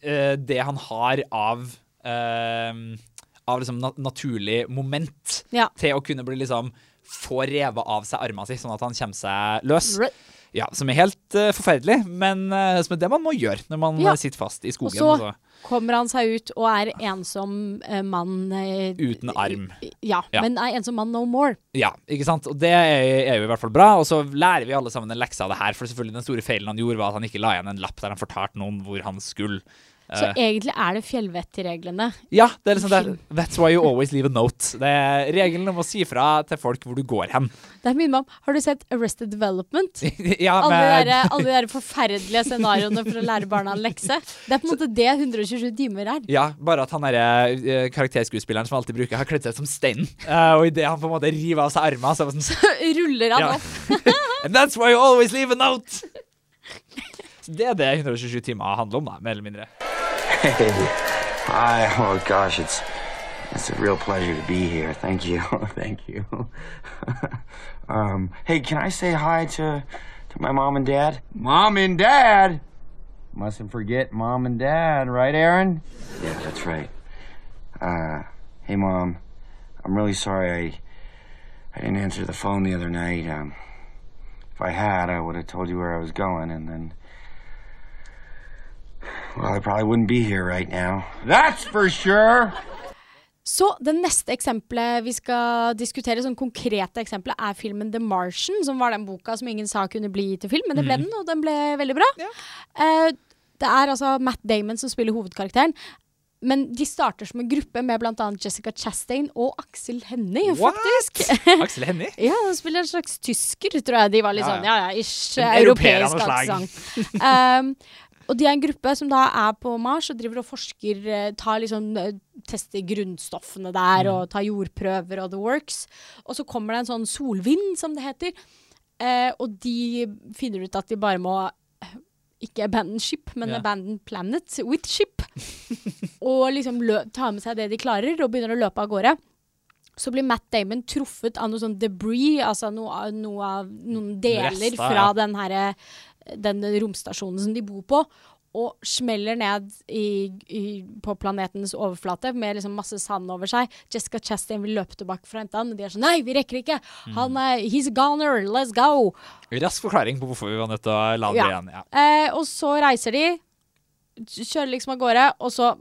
Speaker 1: eh, det han har av eh, Av liksom na naturlig moment
Speaker 3: Ja.
Speaker 1: til å kunne bli liksom få revet av seg armene si, sånn at han kommer seg løs. Ja, Som er helt uh, forferdelig, men uh, som er det man må gjøre når man
Speaker 3: Ja.
Speaker 1: eh, sitter fast i skogen.
Speaker 3: Og
Speaker 1: skogen.
Speaker 3: så
Speaker 1: altså.
Speaker 3: kommer han seg ut og er ensom uh, mann
Speaker 1: Uten arm.
Speaker 3: Ja,
Speaker 1: Ja.
Speaker 3: men er ensom mann no more.
Speaker 1: Ja, ikke sant? Og det er, er jo i hvert fall bra. Og så lærer vi alle sammen en lekse av det her. For selvfølgelig den store feilen han gjorde, var at han ikke la igjen en lapp der han fortalte noen hvor han skulle.
Speaker 3: Så
Speaker 1: Eh,
Speaker 3: egentlig er det fjellvettreglene.
Speaker 1: ja, det er liksom det. That's why you always leave a note. Det er regelen om å si fra til folk hvor du går hen.
Speaker 3: Det er min mam. Har du sett Arrested Development? (laughs)
Speaker 1: ja,
Speaker 3: Alle de
Speaker 1: men
Speaker 3: der, alle de der forferdelige scenarioene for å lære barna en lekse. Det er på en måte det 127 timer er.
Speaker 1: ja, bare at han derre eh, karakterskuespilleren som alltid bruker, har kledd seg som steinen. Uh, og idet han på en måte river av seg armen, så sånn... (laughs) sånn
Speaker 3: Ruller han
Speaker 1: Ja.
Speaker 3: opp. (laughs)
Speaker 1: And that's why you always leave a note! Så det er det 127 timer handler om, da, mer eller mindre.
Speaker 6: Hey, hi. Oh gosh, it's it's a real pleasure to be here. Thank you, (laughs) thank you. (laughs) um, hey, can I say hi to to my mom and dad? Mom and dad. Mustn't forget mom and dad, right, Aaron? Yeah, that's right. Uh, hey, mom. I'm really sorry I I didn't answer the phone the other night. Um, if I had, I would have told you where I was going, and then. Well, I probably wouldn't be here right now. That's for sure.
Speaker 3: Så det neste eksempelet vi skal diskutere, sånn konkrete eksempelet, er filmen The Martian, som var den boka som ingen sa kunne bli til film, men det ble den, og den ble veldig bra. Eh, det er altså Matt Damon som spiller hovedkarakteren. Men de starter som en gruppe med bl.a. Jessica Chastain og Axel Hennie, faktisk. (laughs)
Speaker 1: Axel Hennie?
Speaker 3: Ja, han spiller en slags tysker, tror jeg. De var litt
Speaker 1: Ja,
Speaker 3: sånn, ja ja, ish, europeisk aksent. (laughs) um, og de er en gruppe som da er på Mars og driver og forsker, eh, tar liksom, eh, tester grunnstoffene der
Speaker 1: Mm.
Speaker 3: og tar jordprøver og the works. Og så kommer det en sånn solvind, som det heter. Eh, og de finner ut at de bare må ikke abandon ship, men
Speaker 1: yeah.
Speaker 3: abandon planet with ship. (laughs) og liksom tar med seg det de klarer, og begynner å løpe av gårde. Så blir Matt Damon truffet av noe sånn debris, altså noe, noe av noen deler
Speaker 1: Rester,
Speaker 3: fra
Speaker 1: ja.
Speaker 3: den herre den romstasjonen som de bor på, og smeller ned i, i, på planetens overflate med liksom masse sand over seg. Jessica Chastain vil løpe tilbake for å hente han, og de er sånn Nei, vi rekker ikke!
Speaker 1: Mm.
Speaker 3: Han er He's a goner! Let's go!
Speaker 1: Rask forklaring på hvorfor vi var nødt til å lande
Speaker 3: Ja.
Speaker 1: igjen. Ja.
Speaker 3: Eh, og så reiser de, kjører liksom av gårde, og så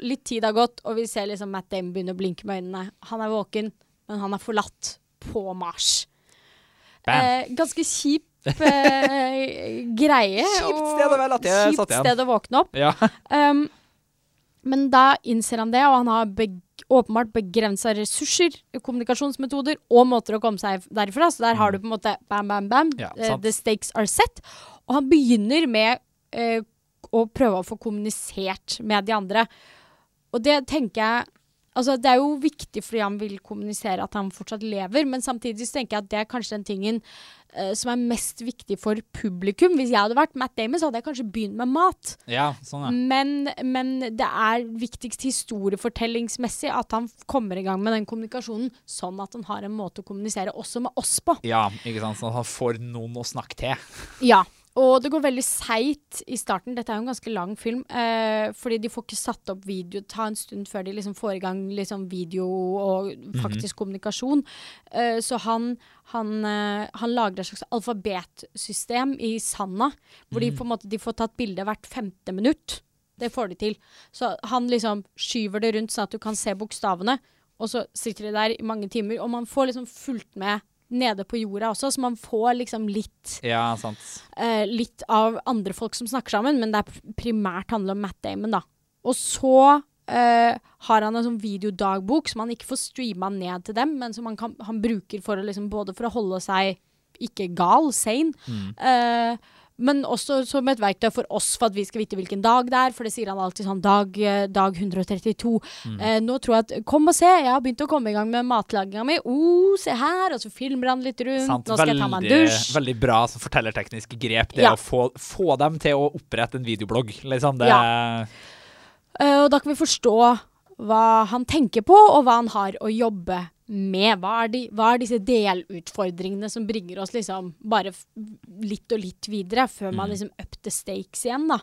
Speaker 3: litt tid har gått, og vi ser liksom Matt Dame begynne å blinke med øynene. Han er våken, men han er forlatt på Mars. Eh, ganske kjip eh, greie.
Speaker 1: Kjipt sted å være latt igjen,
Speaker 3: Kjipt sted å våkne opp.
Speaker 1: Ja. (laughs)
Speaker 3: Um, men da innser han det, og han har beg åpenbart begrensa ressurser, kommunikasjonsmetoder og måter å komme seg derfra. Så der har du på en måte bam, bam, bam.
Speaker 1: Mm. Ja,
Speaker 3: Eh, the stakes are set. Og han begynner med eh, å prøve å få kommunisert med de andre. Og det tenker jeg Altså, det er jo viktig fordi han vil kommunisere at han fortsatt lever, men samtidig så tenker jeg at det er kanskje den tingen eh, som er mest viktig for publikum. Hvis jeg hadde vært Matt Damon, så hadde jeg kanskje begynt med mat.
Speaker 1: ja, sånn er.
Speaker 3: Men, men det er viktigst historiefortellingsmessig at han kommer i gang med den kommunikasjonen, sånn at han har en måte å kommunisere også med oss på.
Speaker 1: Ja, ikke sant. Sånn at han får noen å snakke til.
Speaker 3: Ja. Og det går veldig seigt i starten. Dette er jo en ganske lang film. Eh, fordi de får ikke satt opp video. Det tar en stund før de liksom får i gang liksom video og faktisk kommunikasjon. Eh, så han, han, eh, han lager et slags alfabetsystem i sanda, hvor de på en måte de får tatt bilde hvert femte minutt. Det får de til. Så han liksom skyver det rundt sånn at du kan se bokstavene, og så sitter de der i mange timer, og man får liksom fulgt med nede på jorda også, så man får liksom litt
Speaker 1: Ja, sant.
Speaker 3: eh, litt av andre folk som snakker sammen, men det er primært handler om Matt Damon, da. Og så eh, har han en sånn videodagbok som han ikke får streama ned til dem, men som han, kan, han bruker for å liksom, både for å holde seg ikke gal, sane, eh, men også som et verktøy for oss for at vi skal vite hvilken dag det er, for det sier han alltid sånn dag, eh, dag 132. Eh, nå tror jeg at Kom og se, jeg har begynt å komme i gang med matlaginga mi. Oh, se her! Og så filmer han litt rundt.
Speaker 1: sant.
Speaker 3: Nå skal jeg ta meg en dusj.
Speaker 1: veldig bra som fortellertekniske grep. Det
Speaker 3: Ja.
Speaker 1: å få, få dem til å opprette en videoblogg. Liksom. Det,
Speaker 3: Eh, og da kan vi forstå hva han tenker på, og hva han har å jobbe med. Hva er, de, hva er disse delutfordringene som bringer oss liksom bare litt og litt videre, før man liksom up the stakes igjen, da.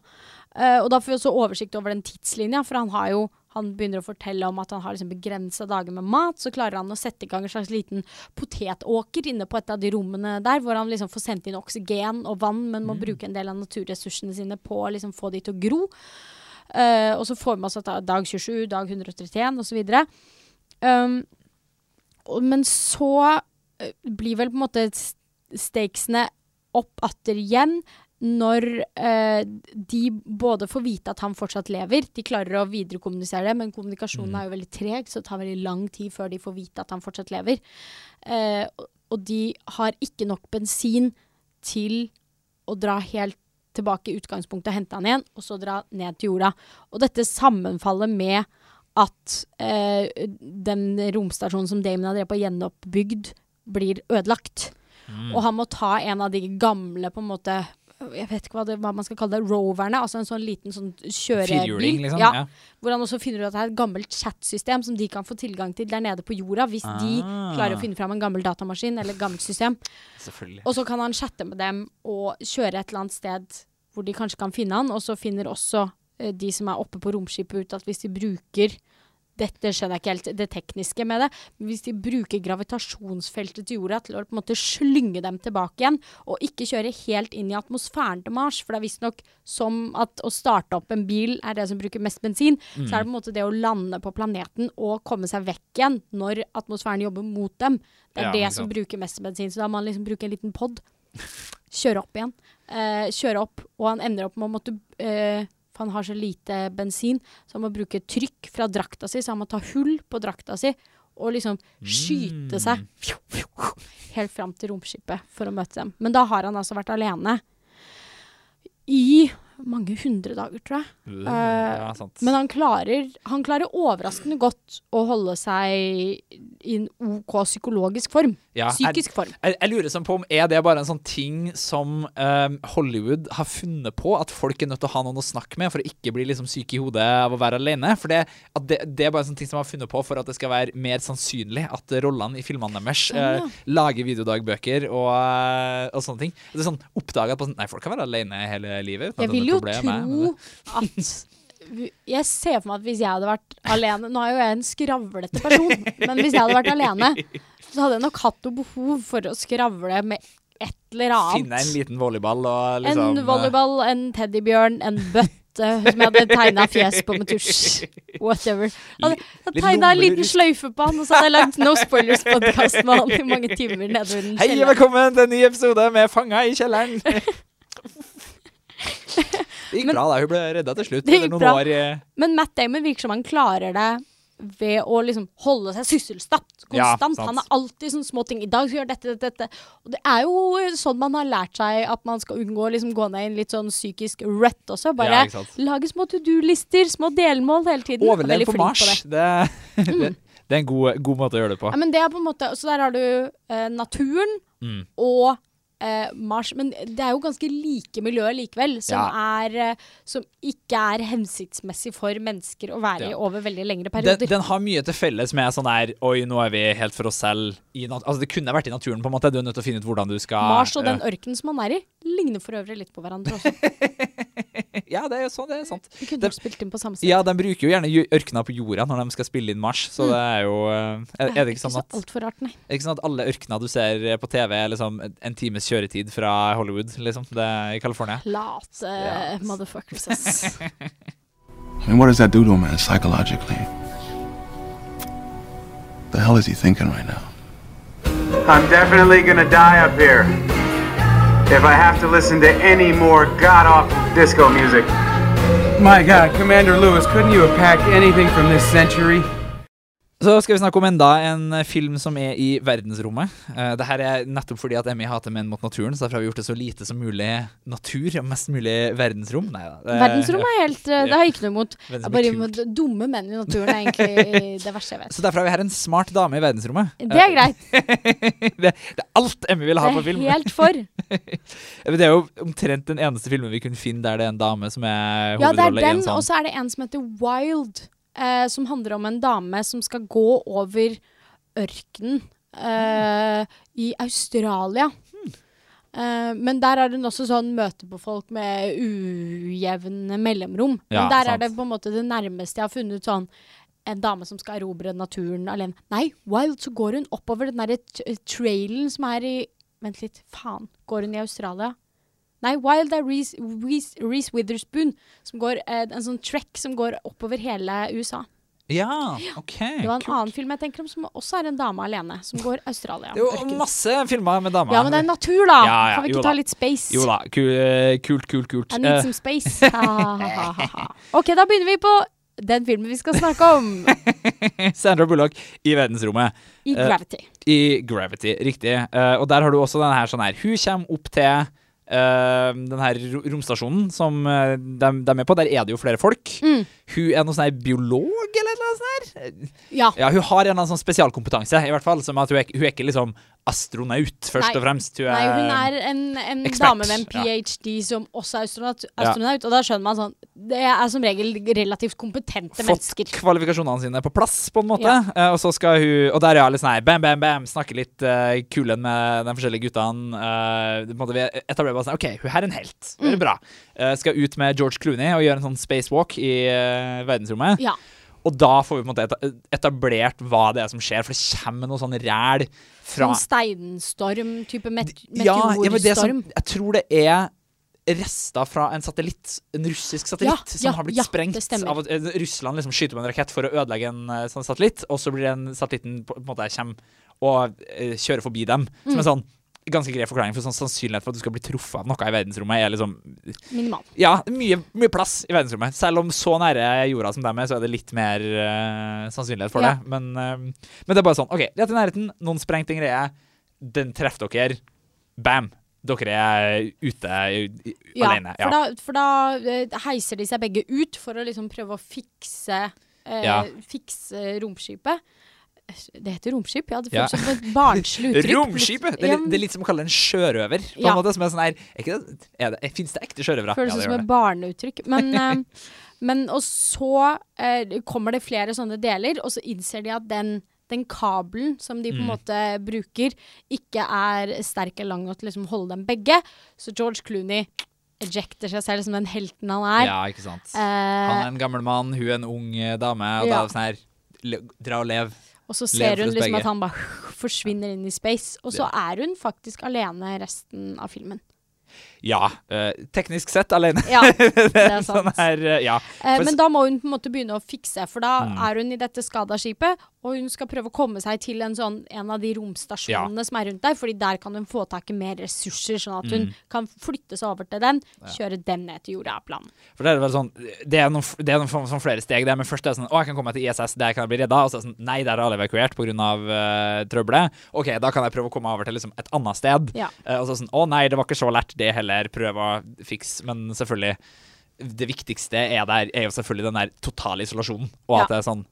Speaker 3: Uh, og da får vi også oversikt over den tidslinja, for han har jo han begynner å fortelle om at han har liksom begrensa dager med mat. Så klarer han å sette i gang en slags liten potetåker inne på et av de rommene der, hvor han liksom får sendt inn oksygen og vann, men må bruke en del av naturressursene sine på å liksom få de til å gro. Uh, og så får vi oss at dag 27, dag 131 osv. Um, men så eh, blir vel på en måte stakesene opp atter igjen når eh, de både får vite at han fortsatt lever, de klarer å viderekommunisere det, men kommunikasjonen er jo veldig treg, så det tar veldig lang tid før de får vite at han fortsatt lever. Eh, og de har ikke nok bensin til å dra helt tilbake i utgangspunktet og hente han igjen, og så dra ned til jorda. Og dette sammenfaller med at eh, den romstasjonen som Damon har drevet på gjenoppbygd, blir ødelagt. Og han må ta en av de gamle, på en måte jeg vet ikke hva, det, hva man skal kalle det, roverne. Altså en sånn liten sånn kjørebil.
Speaker 1: Liksom.
Speaker 3: Ja,
Speaker 1: Ja.
Speaker 3: Hvor han også finner ut at det er et gammelt chatsystem som de kan få tilgang til der nede på jorda, hvis de
Speaker 1: Ah.
Speaker 3: klarer å finne fram en gammel datamaskin eller et gammelt system. Og så kan han chatte med dem og kjøre et eller annet sted hvor de kanskje kan finne han, og så finner også de som er oppe på romskipet ut at hvis de bruker dette skjønner jeg ikke helt det tekniske med det, men hvis de bruker gravitasjonsfeltet til jorda til å på en måte slynge dem tilbake igjen, og ikke kjøre helt inn i atmosfæren til Mars, for det er visstnok som at å starte opp en bil er det som bruker mest bensin, så er det på en måte det å lande på planeten og komme seg vekk igjen når atmosfæren jobber mot dem. Det er
Speaker 1: Ja,
Speaker 3: det som bruker mest bensin, så da må man liksom bruke en liten pod kjøre opp igjen. Eh, kjøre opp, og han ender opp med å måtte eh, For han har så lite bensin, så han må bruke trykk fra drakta si, så han må ta hull på drakta si og liksom skyte seg helt fram til romskipet for å møte dem. Men da har han altså vært alene i mange hundre dager, tror jeg.
Speaker 1: Uh, ja, sant.
Speaker 3: Men han klarer, han klarer overraskende godt å holde seg i en OK psykologisk form.
Speaker 1: Ja, Psykisk
Speaker 3: Psykisk form.
Speaker 1: Jeg, jeg lurer sånn på om Er det bare en sånn ting som um, Hollywood har funnet på? At folk er nødt til å ha noen å snakke med for å ikke bli liksom syke i hodet av å være alene? For det, at det, det er bare en sånn ting som har funnet på for at det skal være mer sannsynlig at rollene i filmene deres eh, lager videodagbøker og, uh, og sånne ting. Det er sånn oppdaga at på sånn, Nei, folk kan være alene hele livet.
Speaker 3: Jeg vil
Speaker 1: vil
Speaker 3: jo tro at Jeg ser for meg at hvis jeg hadde vært alene Nå er jo jeg en skravlete person, men hvis jeg hadde vært alene, så hadde jeg nok hatt noe behov for å skravle med et eller annet.
Speaker 1: Finne en liten volleyball og liksom
Speaker 3: En volleyball, en teddybjørn, en bøtte som jeg hadde tegna fjes på med tusj. Whatever. Hadde, hadde tegna en liten sløyfe på han, og så hadde jeg lagd No Spoilers-podkast med han i mange timer nedover den kjelleren.
Speaker 1: Hei,
Speaker 3: og
Speaker 1: velkommen til en ny episode med Fanga i kjelleren. Det gikk
Speaker 3: Men-
Speaker 1: bra, da. Hun ble redda til slutt. Etter noen
Speaker 3: bra.
Speaker 1: år Eh...
Speaker 3: Men Matt Damon virker som han klarer det ved å liksom holde seg sysselsatt konstant.
Speaker 1: Ja,
Speaker 3: han har alltid sånne små ting. I dag skal gjøre dette, dette, dette. Og det er jo sånn man har lært seg at man skal unngå å liksom gå ned i en litt sånn psykisk rett også. Bare
Speaker 1: Ja,
Speaker 3: lage små to do-lister, små delmål hele tiden.
Speaker 1: Overlev på Mars.
Speaker 3: det.
Speaker 1: det. Det, det er en god, god måte å gjøre det på.
Speaker 3: Ja, men det er på en måte Så der har du eh, naturen
Speaker 1: Mm.
Speaker 3: og eh, Mars. Men det er jo ganske like miljøer likevel, som, er, eh, som ikke er hensiktsmessig for mennesker å være i
Speaker 1: Ja.
Speaker 3: over veldig lengre perioder.
Speaker 1: den har mye til felles med sånn der Oi, nå er vi helt for oss selv. I nat altså, det kunne vært i naturen, på en måte. Du er nødt til å finne ut hvordan du skal
Speaker 3: Mars og den
Speaker 1: eh,
Speaker 3: ørkenen som man er i, ligner for øvrig litt på hverandre også. (laughs)
Speaker 1: Ja, det er jo sånn, det er sant.
Speaker 3: De kunne de, spilt inn på samme sted.
Speaker 1: Ja, de bruker jo gjerne ørkena på jorda når de skal spille inn Mars, så det er jo eh, Er, er det ikke sånn at
Speaker 3: så altfor rart, nei.
Speaker 1: er det ikke sånn at alle ørkener du ser på TV, er liksom en times kjøretid fra Hollywood, liksom? Det er i California.
Speaker 3: Late
Speaker 1: Ja.
Speaker 3: motherfuckers, ass. (laughs)
Speaker 5: I mean, what does that do to a man psychologically? The hell is he thinking right now?
Speaker 7: I'm definitely gonna die up here. If I have to listen to any more god awful disco music.
Speaker 8: My God, Commander Lewis, couldn't you have packed anything from this century?
Speaker 1: Så skal vi snakke om enda en eh, film som er i verdensrommet. Uh, det her er nettopp fordi at Emmy hater menn mot naturen, så derfor har vi gjort det så lite som mulig natur og mest mulig verdensrom. Nei da.
Speaker 3: Verdensrommet er helt eh, Det har jeg ikke noe imot. Bare imot dumme menn i naturen er egentlig (laughs) det verste jeg vet.
Speaker 1: Så derfor har vi her en smart dame i verdensrommet.
Speaker 3: Det er greit. (laughs)
Speaker 1: det, det er alt Emmy vil ha
Speaker 3: Det er helt for. (laughs)
Speaker 1: Det er jo omtrent den eneste filmen vi kunne finne der det er en dame som er
Speaker 3: Ja, det er
Speaker 1: hovedrolle
Speaker 3: den,
Speaker 1: en
Speaker 3: og
Speaker 1: sånn.
Speaker 3: så er det en som heter Wild, eh, som handler om en dame som skal gå over ørkenen eh, i Australia.
Speaker 1: Hmm.
Speaker 3: Eh, men der er den også sånn møte på folk med ujevne mellomrom.
Speaker 1: Ja,
Speaker 3: men der
Speaker 1: sant.
Speaker 3: er det på en måte det nærmeste jeg har funnet sånn en dame som skal erobre naturen alene. Nei, Wild, så går hun oppover den derre trailen som er i Vent litt, faen. Går hun i Australia? Nei, Wild er Reese, Reese, Reese Witherspoon, som går eh, en sånn trek som går oppover hele USA.
Speaker 1: Ja, OK.
Speaker 3: Det var en
Speaker 1: kult.
Speaker 3: annen film jeg tenker om som også er en dame alene, som går Australia.
Speaker 1: Det er jo masse filmer med damer.
Speaker 3: Ja, men det er natur, da!
Speaker 1: Ja, ja,
Speaker 3: kan vi ikke ta
Speaker 1: da.
Speaker 3: litt space?
Speaker 1: Jo da. eh, Kult, kult, kult.
Speaker 3: I need
Speaker 1: Eh,
Speaker 3: some space. (laughs) OK, da begynner vi på den filmen vi skal snakke om. (laughs)
Speaker 1: Sandra Bullock i verdensrommet.
Speaker 3: I
Speaker 1: Gravity.
Speaker 3: Gravity.
Speaker 1: I Gravity, riktig. Uh, og der har du også denne her sånn her Hun kommer opp til eh, den her romstasjonen som uh, de, de er på. Der er det jo flere folk.
Speaker 3: Mm.
Speaker 1: Hun er noe sånn biolog eller noe sånt her.
Speaker 3: Ja.
Speaker 1: Ja, hun har en eller annen sånn spesialkompetanse, i hvert fall. Som at hun er, hun er ikke liksom astronaut, først
Speaker 3: Nei.
Speaker 1: og fremst. Hun er,
Speaker 3: Nei, hun er en, en dame med en
Speaker 1: ja.
Speaker 3: PhD som også er astronaut, astronaut. Og da skjønner man sånn Det er som regel relativt kompetente
Speaker 1: fått
Speaker 3: mennesker.
Speaker 1: kvalifikasjonene sine på plass, på en måte.
Speaker 3: Ja.
Speaker 1: uh, og så skal hun Og der er hun litt sånn her bam, bam, bam, snakke litt uh, kulen med de forskjellige guttene. Uh, på en måte vi etablerer bare sånn OK, hun her er en helt. Det
Speaker 3: Mm.
Speaker 1: bra. Uh, skal ut med George Clooney og gjøre en sånn spacewalk i eh, verdensrommet.
Speaker 3: Ja.
Speaker 1: Og da får vi på en måte etablert hva det er som skjer, for det kommer noe sånn ræl fra
Speaker 3: Sånn steinstorm-type met
Speaker 1: ja, ja, men det som,
Speaker 3: meteorstorm.
Speaker 1: jeg tror det er rester fra en satellitt, en russisk satellitt,
Speaker 3: Ja,
Speaker 1: som
Speaker 3: ja,
Speaker 1: har blitt
Speaker 3: ja,
Speaker 1: sprengt. Av at eh, Russland liksom skyter med en rakett for å ødelegge en eh, sånn satellitt, og så blir den satellitten på en måte kommer og uh, kjører forbi dem. Som er sånn ganske grei forklaring, for sånn sannsynlighet for at du skal bli truffet av noe i verdensrommet, er liksom
Speaker 3: Minimal.
Speaker 1: Ja, mye, mye plass i verdensrommet. Selv om så nære jorda som dem er, så er det litt mer uh, sannsynlighet for
Speaker 3: Ja.
Speaker 1: det. Men, uh, men det er bare sånn OK, rett i nærheten, noen sprengte en greie, den treffer dere. Bam. dere er ute
Speaker 3: ja,
Speaker 1: alene.
Speaker 3: Ja, for da, for da eh, heiser de seg begge ut for å liksom prøve å fikse eh,
Speaker 1: Ja.
Speaker 3: Fikse romskipet. Det heter romskip, ja. Det
Speaker 1: Ja.
Speaker 3: som et barnslig (laughs) uttrykk.
Speaker 1: Romskipet! Det er, litt, det er litt som å kalle det en sjørøver. På
Speaker 3: Ja.
Speaker 1: en måte, som er sånn her er ikke det, er det, Fins det ekte sjørøvere?
Speaker 3: Føles
Speaker 1: Ja, det
Speaker 3: som et barneuttrykk. Men, (laughs) eh, men og så eh, kommer det flere sånne deler, og så innser de at den, den kabelen som de på en
Speaker 1: Mm.
Speaker 3: måte bruker, ikke er sterk eller lang nok til å liksom holde dem begge. Så George Clooney ejecter seg selv som den helten han er.
Speaker 1: Ja, ikke sant.
Speaker 3: Eh,
Speaker 1: Han er en gammel mann, hun er en ung dame, og da er det sånn her Dra og lev.
Speaker 3: Og så ser hun liksom at han bare forsvinner inn i space. Og så er hun faktisk alene resten av filmen.
Speaker 1: Ja, eh, teknisk sett alene.
Speaker 3: Ja, (laughs) det er
Speaker 1: sånn her, eh, ja.
Speaker 3: Eh,
Speaker 1: For
Speaker 3: men da må hun på en måte begynne å fikse, for da
Speaker 1: Mm.
Speaker 3: er hun i dette skada skipet, og hun skal prøve å komme seg til en, sånn, en av de romstasjonene som er rundt der, fordi der kan hun få tak i mer ressurser, sånn at hun
Speaker 1: Mm.
Speaker 3: kan flytte seg over til den, kjøre den ned til jorda, er planen.
Speaker 1: For det er vel sånn Det er noen, det er noen sånn, flere steg. Det er, men først er det sånn Å, jeg kan komme meg til ISS, der kan jeg bli redda. Og så er det sånn Nei, der er alle evakuert pga. Uh, trøbbelet. OK, da kan jeg prøve å komme over til liksom et annet sted.
Speaker 3: Ja.
Speaker 1: Uh, og så sånn Å nei, det var ikke så lært, det heller. Prøve å fikse. Men selvfølgelig Det viktigste er der er jo selvfølgelig den der totale isolasjonen. Og at
Speaker 3: Ja.
Speaker 1: det er sånn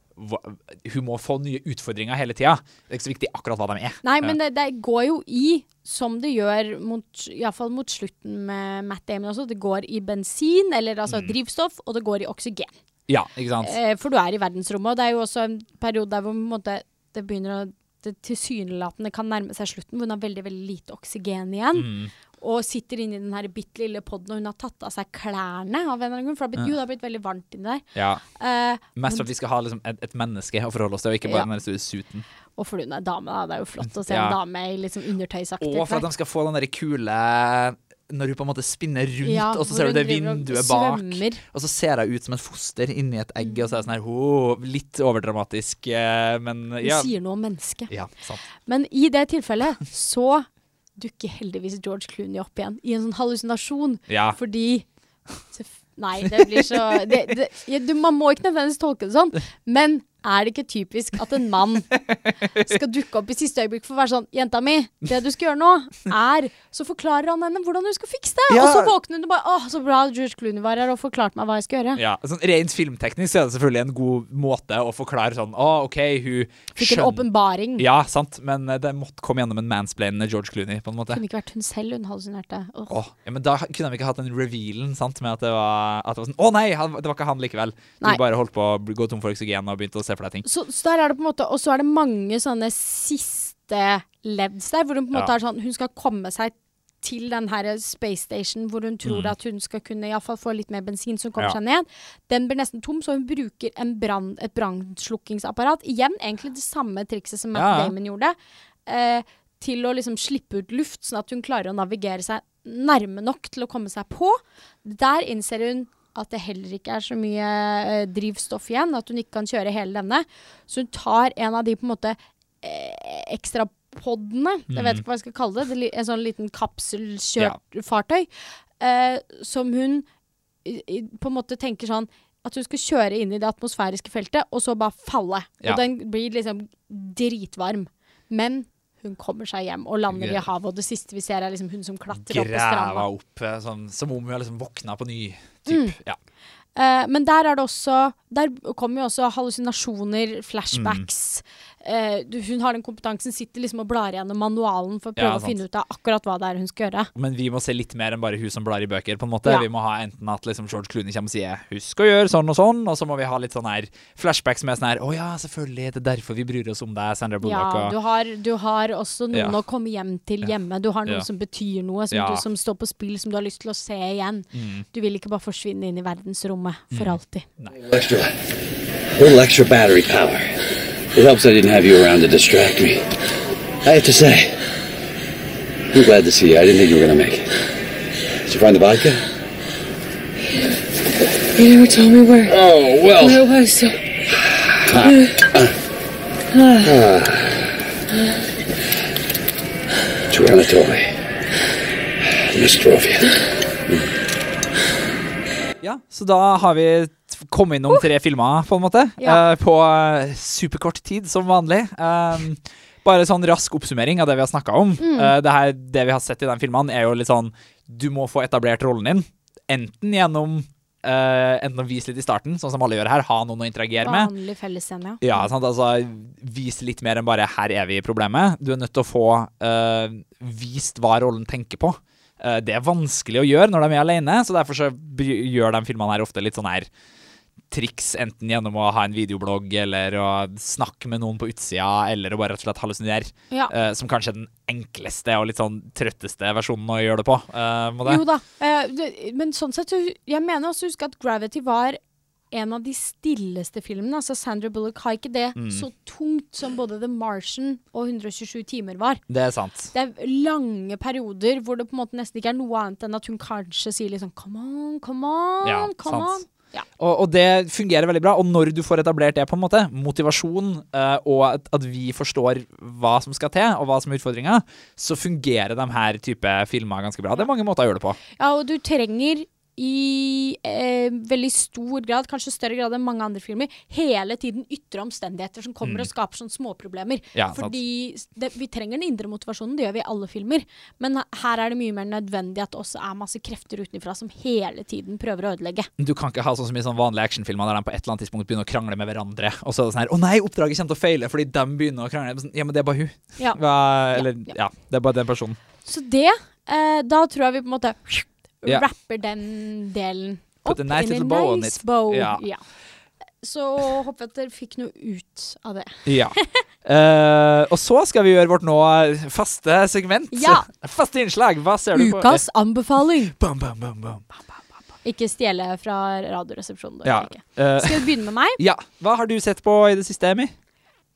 Speaker 1: Hun må få nye utfordringer hele tida. Det er ikke så viktig akkurat hva de er.
Speaker 3: Nei, men det, det går jo i, som det gjør mot, iallfall mot slutten med Matt Damon også, det går i bensin, eller altså
Speaker 1: Mm.
Speaker 3: drivstoff, og det går i oksygen.
Speaker 1: Ja, ikke sant?
Speaker 3: Eh, for du er i verdensrommet, og det er jo også en periode der hvor måte, det begynner å det tilsynelatende kan nærme seg slutten, hvor hun har veldig veldig lite oksygen igjen.
Speaker 1: Mm.
Speaker 3: Og sitter inne i den her bitte lille poden, og hun har tatt av seg klærne. av en eller annen For det har blitt, jo, det har blitt veldig varmt inni der.
Speaker 1: Ja.
Speaker 3: Uh,
Speaker 1: Mest for at vi skal ha liksom et, et menneske å forholde oss til, og ikke bare
Speaker 3: Ja.
Speaker 1: den store suiten.
Speaker 3: og fordi hun er dame, da. Det er jo flott å se
Speaker 1: Ja.
Speaker 3: en dame i sånn undertøysaktig
Speaker 1: Og for at de skal få den der kule Når hun på en måte spinner rundt,
Speaker 3: Ja,
Speaker 1: og så ser du det vinduet bak.
Speaker 3: svømmer.
Speaker 1: Og så ser hun ut som et foster inni et egg, og så er det sånn her oh, Litt overdramatisk, men ja.
Speaker 3: Hun sier noe om mennesket.
Speaker 1: ja.
Speaker 3: Men i det tilfellet så dukker heldigvis George Clooney opp igjen i en sånn hallusinasjon.
Speaker 1: Ja.
Speaker 3: Fordi Nei, det blir så det, det, Man må ikke nødvendigvis tolke det sånn, men er det ikke typisk at en mann skal dukke opp i siste øyeblikk for å være sånn 'Jenta mi, det du skal gjøre nå, er Så forklarer han henne hvordan hun skal fikse det.
Speaker 1: Ja.
Speaker 3: Og så våkner hun og bare 'Å, så bra George Clooney var her og forklarte meg hva jeg skal gjøre'.
Speaker 1: Ja, sånn Rent filmteknisk er det selvfølgelig en god måte å forklare sånn Å, OK, hun
Speaker 3: Fikk en åpenbaring.
Speaker 1: Ja, sant, men eh, det måtte komme gjennom en mansplain George Clooney, på en måte.
Speaker 3: Kunne ikke vært hun selv hun hallusinerte. Åh.
Speaker 1: Åh, ja, men da kunne de ikke hatt den revealen sant, med at det var, at det var sånn Å nei, det var ikke han likevel. Du
Speaker 3: Nei.
Speaker 1: bare holdt på å gå tom for oksygen og begynte å se for deg ting.
Speaker 3: Så, så der er det på en måte Og så er det mange sånne siste leds der, hvor hun på en måte
Speaker 1: Ja.
Speaker 3: er sånn Hun skal komme seg til den her space station hvor hun tror
Speaker 1: Mm.
Speaker 3: at hun skal kunne i alle fall få litt mer bensin, så hun kommer
Speaker 1: Ja.
Speaker 3: seg ned. Den blir nesten tom, så hun bruker en brann, et brannslukkingsapparat. Igjen egentlig det samme trikset som Matt
Speaker 1: ja.
Speaker 3: Damon gjorde. Eh, til å liksom slippe ut luft, sånn at hun klarer å navigere seg nærme nok til å komme seg på. Der innser hun at det heller ikke er så mye eh, drivstoff igjen, at hun ikke kan kjøre hele denne. Så hun tar en av de på en måte eh, ekstra poddene, jeg vet
Speaker 1: Mhm.
Speaker 3: ikke hva jeg skal kalle det, det en sånn liten kapselkjørt eh, som hun i, på en måte tenker sånn at hun skal kjøre inn i det atmosfæriske feltet, og så bare falle.
Speaker 1: Ja.
Speaker 3: Og den blir liksom dritvarm. Men hun kommer seg hjem og lander i havet, og det siste vi ser, er liksom hun som klatrer opp på stranda.
Speaker 1: Opp, eh, sånn, som om hun har liksom våkna på ny. Typ.
Speaker 3: Mm.
Speaker 1: Ja.
Speaker 3: Uh, men der er det også Der kommer jo også hallusinasjoner, flashbacks. Eh, du, hun har den kompetansen, sitter liksom og blar gjennom manualen for å prøve
Speaker 1: Ja,
Speaker 3: å finne ut av akkurat hva det er hun skal gjøre.
Speaker 1: Men vi må se litt mer enn bare hun som blar i bøker. på en måte
Speaker 3: Ja.
Speaker 1: Vi må ha enten at liksom George Clooney kommer og sier 'husk å gjøre sånn og sånn', og så må vi ha litt sånn her flashbacks med sånn her 'Å ja, selvfølgelig, det er derfor vi bryr oss om deg, Sandra Bullock'.
Speaker 3: Ja, du har, du har også noen
Speaker 1: Ja.
Speaker 3: å komme hjem til hjemme. Du har noe
Speaker 1: Ja.
Speaker 3: som betyr noe, som,
Speaker 1: Ja.
Speaker 3: du, som står på spill, som du har lyst til å se igjen.
Speaker 1: Mm.
Speaker 3: Du vil ikke bare forsvinne inn i verdensrommet for alltid.
Speaker 9: Extra, little extra battery power. It helps I didn't have you around to distract me. I have to say, I'm glad to see you. I didn't think you were gonna make it. Did you find the vodka?
Speaker 10: You never told me where.
Speaker 9: Oh well.
Speaker 10: Where it was. So.
Speaker 9: Joanna told me. Nostrovia.
Speaker 1: Ja, så da har vi kommet innom tre filmer, på en måte.
Speaker 3: Ja.
Speaker 1: eh, på eh, superkort tid, som vanlig. Um, Bare sånn rask oppsummering av det vi har snakka om.
Speaker 3: Mm.
Speaker 1: Eh, det, her, det vi har sett i den filmen, er jo litt sånn Du må få etablert rollen din. Enten gjennom Uh, Enten å vise litt i starten, sånn som alle gjør her. Ha noen å interagere med.
Speaker 3: Vanlig fellesscene, ja.
Speaker 1: Ja, sant? altså Vise litt mer enn bare 'her er vi i problemet'. Du er nødt til å få uh, vist hva rollen tenker på. Det er vanskelig å gjøre når de er alene, så derfor så gjør de filmene her ofte litt sånn her triks, enten gjennom å ha en videoblogg eller å snakke med noen på utsida, eller å bare rett og slett hallusinere.
Speaker 3: Ja.
Speaker 1: Uh, som kanskje er den enkleste og litt sånn trøtteste versjonen å gjøre det på. Uh, det.
Speaker 3: Jo da. uh, det, men sånn sett, jeg mener også å huske at Gravity var en av de stilleste filmene. Altså Sandra Bullock har ikke det
Speaker 1: Mm.
Speaker 3: så tungt som både The Martian og 127 timer var.
Speaker 1: Det er sant.
Speaker 3: Det er lange perioder hvor det på en måte nesten ikke er noe annet enn at hun kanskje sier liksom Come on, come on,
Speaker 1: Ja,
Speaker 3: come
Speaker 1: sant.
Speaker 3: on. Ja.
Speaker 1: Og, og det fungerer veldig bra. Og når du får etablert det, på en måte, motivasjon, uh, og at, at vi forstår hva som skal til, og hva som er utfordringa, så fungerer de her type filmer ganske bra. Det er mange måter å gjøre det på.
Speaker 3: Ja, og du trenger i eh, veldig stor grad, kanskje større grad enn mange andre filmer, hele tiden ytre omstendigheter som kommer
Speaker 1: Mm.
Speaker 3: og skaper sånne småproblemer.
Speaker 1: Ja.
Speaker 3: Fordi det, vi trenger den indre motivasjonen, det gjør vi i alle filmer. Men her er det mye mer nødvendig at det også er masse krefter utenfra som hele tiden prøver å ødelegge.
Speaker 1: Du kan ikke ha sånn som i sånne vanlige actionfilmer der de på et eller annet tidspunkt begynner å krangle med hverandre, og så er det sånn her Å nei, oppdraget kommer til å feile fordi de begynner å krangle. Sånn, Ja, men det er bare hun.
Speaker 3: Ja.
Speaker 1: Hva, ja, ja, det er bare den personen.
Speaker 3: Så det, eh, da tror jeg vi på en måte
Speaker 1: Ja.
Speaker 3: rapper den delen
Speaker 1: Put a nice
Speaker 3: in
Speaker 1: bow
Speaker 3: nice bow.
Speaker 1: Ja.
Speaker 3: Ja. Så håper jeg at dere fikk noe ut av det.
Speaker 1: Ja. Uh, (laughs) og så skal vi gjøre vårt nå faste segment.
Speaker 3: Ja. (laughs)
Speaker 1: Faste innslag. Hva ser du på?
Speaker 3: Ukas anbefaling.
Speaker 1: Bam, bam, bam, bam.
Speaker 3: Ikke stjele fra Radioresepsjonen.
Speaker 1: Ja. eh,
Speaker 3: Skal vi begynne med meg?
Speaker 1: ja. Hva har du sett på i det siste, Amy?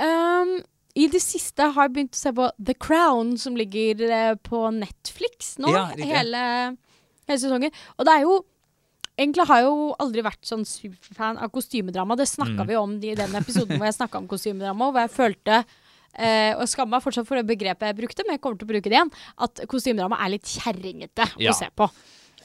Speaker 3: Um, I det siste har jeg begynt å se på The Crown, som ligger eh, på Netflix nå.
Speaker 1: Ja,
Speaker 3: hele, hele sesongen. Og det er jo Egentlig har jeg jo aldri vært sånn superfan av kostymedrama. Det snakka
Speaker 1: Mm.
Speaker 3: vi om i den episoden hvor jeg snakka om kostymedrama, hvor jeg følte eh, og skammer meg fortsatt for det begrepet jeg brukte, men jeg kommer til å bruke det igjen. At kostymedrama er litt kjerringete
Speaker 1: Ja.
Speaker 3: å se på.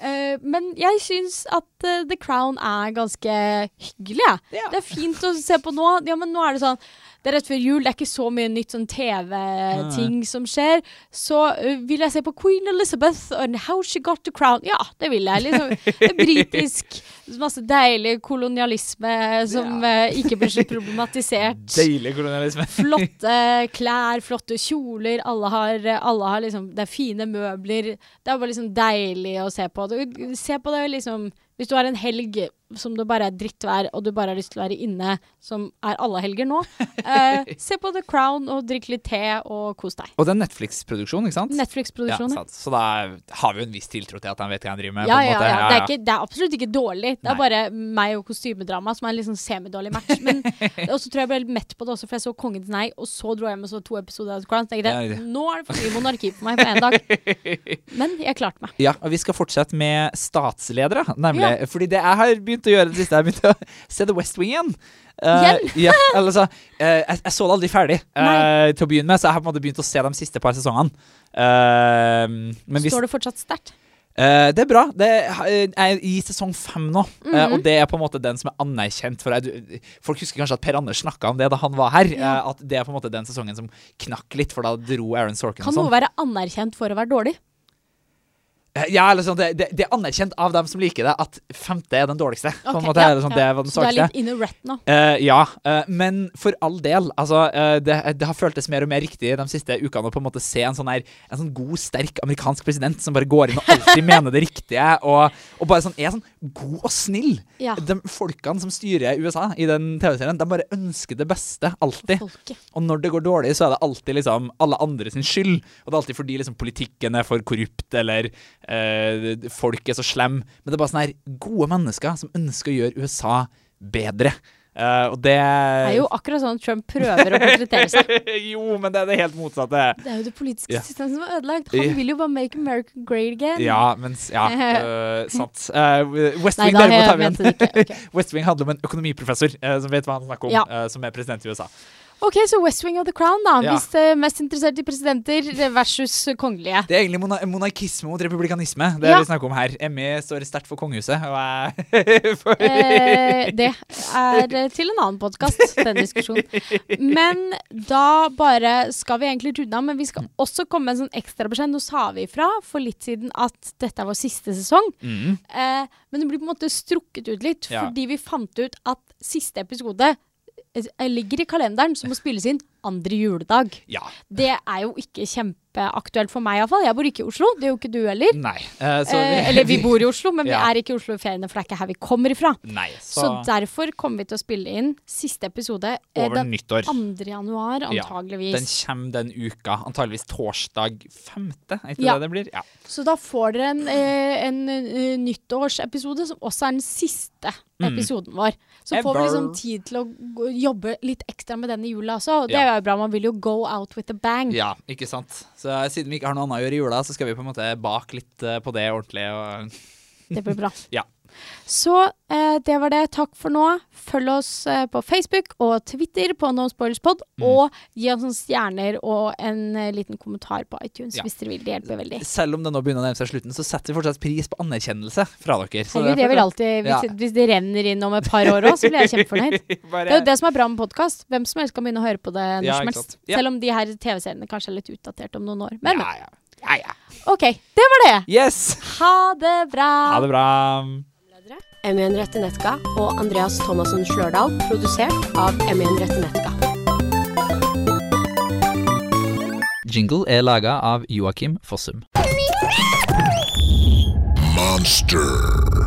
Speaker 3: Eh, men jeg syns at uh, The Crown er ganske hyggelig. jeg. Det er fint å se på nå. Ja, men nå er det sånn Det er rett før jul, det er ikke så mye nytt sånn TV-ting som skjer. Så uh, vil jeg se på Queen Elizabeth and How She Got the Crown. Ja, det vil jeg. Liksom, britisk. Masse deilig kolonialisme som eh, ikke blir så problematisert. (laughs)
Speaker 1: Deilig kolonialisme. (laughs)
Speaker 3: Flotte klær, flotte kjoler. Alle har, alle har liksom Det er fine møbler. Det er bare liksom deilig å se på. Du, se på det liksom Hvis du har en helg som det bare er drittvær, og du bare har lyst til å være inne, som er alle helger nå, (laughs) eh, se på The Crown og drikk litt te og kos deg.
Speaker 1: Og det er Netflix-produksjon, ikke sant?
Speaker 3: Netflix-produksjon,
Speaker 1: ja. Så da har vi jo en viss tiltro til at han vet hva han driver med.
Speaker 3: Ja, ja,
Speaker 1: måte.
Speaker 3: ja. Det, er ikke, det er absolutt ikke dårlig. Det er
Speaker 1: Nei.
Speaker 3: bare meg og kostymedrama som er en sånn semidårlig match. Men (laughs) så tror jeg jeg ble litt mett på det også, for jeg så Kongens nei, og så dro jeg hjem og så to episoder av The Crown. Så tenkte jeg nå er det for mye monarki på meg på én dag. (laughs) Men jeg klarte meg.
Speaker 1: Ja, og vi skal fortsette med statsledere, nemlig. Fordi det jeg har begynt å gjøre det siste, jeg begynte å se The West Wing igjen.
Speaker 3: Uh,
Speaker 1: ja, eller så, eh, jeg, jeg så det aldri ferdig uh, til å begynne med, så jeg har på en måte begynt å se de siste par sesongene. Men hvis,
Speaker 3: Står det fortsatt sterkt?
Speaker 1: Det er bra. Det er- er i sesong fem nå, eh,
Speaker 3: Mhm.
Speaker 1: og det er på en måte den som er anerkjent. For jeg, folk husker kanskje at Per Anders snakka om det da han var her.
Speaker 3: Ja.
Speaker 1: at det er på en måte den sesongen som knakk litt, for da dro Aaron Sorkin
Speaker 3: Kan noe
Speaker 1: sånn.
Speaker 3: være anerkjent for å være dårlig?
Speaker 1: Eh, Ja, eller sånn, det, det, det er anerkjent av dem som liker det, at femte er den dårligste. på en måte,
Speaker 3: ja,
Speaker 1: eller sånn,
Speaker 3: ja.
Speaker 1: Det var den
Speaker 3: Så du er litt in the rut nå?
Speaker 1: Uh, ja, uh, men for all del. Altså, uh, det, det har føltes mer og mer riktig de siste ukene å på en måte se en sånn, her, en sånn god, sterk amerikansk president som bare går inn og alltid mener det riktige, og, og bare sånn, er sånn god og snill.
Speaker 3: Ja.
Speaker 1: De folkene som styrer USA i den TV-serien, de bare ønsker det beste, alltid. Og når det går dårlig, så er det alltid liksom alle andre sin skyld. Og det er alltid fordi liksom politikken er for korrupt, eller eh, folk er så slemme. Men det er bare sånne her gode mennesker som ønsker å gjøre USA bedre. Uh, og det
Speaker 3: Det er jo akkurat sånn Trump prøver å portrettere seg. (laughs)
Speaker 1: jo, men det er det helt motsatte.
Speaker 3: Det er jo det politiske
Speaker 1: yeah.
Speaker 3: systemet som er ødelagt. Han vil jo bare make America great again.
Speaker 1: Ja, mens Ja, uh, (laughs) sant. Uh, West Wing derimot har vi en. (laughs) West Wing handler om en økonomiprofessor som vet hva han snakker om,
Speaker 3: Ja.
Speaker 1: som er president i USA.
Speaker 3: Ok, så West Wing of the Crown, da.
Speaker 1: Ja.
Speaker 3: Hvis er mest interessert i presidenter versus kongelige.
Speaker 1: Det er egentlig mona monarkisme mot republikanisme. Det er
Speaker 3: Ja.
Speaker 1: vi snakker om her. ME står sterkt for kongehuset, (laughs) for...
Speaker 3: Eh, det er eh, til en annen podkast, den diskusjonen. Men da bare skal vi egentlig runde av, men vi skal også komme med en sånn ekstrabeskjed. Nå sa vi ifra for litt siden at dette er vår siste sesong.
Speaker 1: Mm.
Speaker 3: Eh, men det blir på en måte strukket ut litt,
Speaker 1: Ja.
Speaker 3: fordi vi fant ut at siste episode eh, ligger i kalenderen som må spilles inn andre juledag.
Speaker 1: Ja.
Speaker 3: Det er jo ikke kjempeaktuelt for meg iallfall. Jeg bor ikke i Oslo, det gjør jo ikke du heller.
Speaker 1: Nei. eh, så
Speaker 3: Eh, eller vi bor i Oslo, men
Speaker 1: Ja.
Speaker 3: vi er ikke i Oslo i feriene, for det er ikke her vi kommer ifra.
Speaker 1: Nei,
Speaker 3: Så,
Speaker 1: så,
Speaker 3: derfor kommer vi til å spille inn siste episode eh,
Speaker 1: Over
Speaker 3: den
Speaker 1: nyttår.
Speaker 3: 2. januar,
Speaker 1: Ja,
Speaker 3: antageligvis.
Speaker 1: Den kommer den uka. Antageligvis torsdag femte, er ikke
Speaker 3: Ja.
Speaker 1: det det blir? Ja.
Speaker 3: Så da får dere en, eh, en eh, nyttårsepisode som også er den siste
Speaker 1: Mm.
Speaker 3: episoden vår. Så får vi liksom tid til å jobbe litt ekstra med den i jula også. Og det
Speaker 1: Ja.
Speaker 3: Jo bra, man vil jo go out with a bang.
Speaker 1: ja, ikke sant. Så eh, siden vi ikke har noe annet å gjøre i jula, så skal vi på en måte bak litt eh, på det ordentlig. Og,
Speaker 3: Det blir bra. (laughs)
Speaker 1: ja.
Speaker 3: Så eh, det var det. Takk for nå. Følg oss eh, på Facebook og Twitter på No Spoilers Pod.
Speaker 1: Mm.
Speaker 3: Og gi oss noen stjerner og en eh, liten kommentar på iTunes
Speaker 1: Ja.
Speaker 3: hvis dere vil. Det hjelper veldig.
Speaker 1: Selv om det nå begynner å nærme seg slutten, så setter vi fortsatt pris på anerkjennelse fra dere. Så
Speaker 3: Herregud,
Speaker 1: det
Speaker 3: vil
Speaker 1: alltid,
Speaker 3: alltid,
Speaker 1: Ja.
Speaker 3: hvis, hvis det renner inn om et par år òg, så blir jeg kjempefornøyd.
Speaker 1: Bare- (laughs)
Speaker 3: Det er jo det som er bra med podkast. Hvem som helst kan begynne å høre på det når
Speaker 1: Ja,
Speaker 3: som helst. Selv om de her TV-seriene kanskje er litt utdatert om noen år. Men,
Speaker 1: Ja, ja. Ja, ja.
Speaker 3: OK. Det var det.
Speaker 1: Yes!
Speaker 3: Ha det bra.
Speaker 1: Ha det bra.
Speaker 11: Emmy Henriette Netka og Andreas Thomassen Slørdal, produsert av M1 Rettenetka.
Speaker 1: Jingle er laga av Joakim Fossum.
Speaker 12: Monster.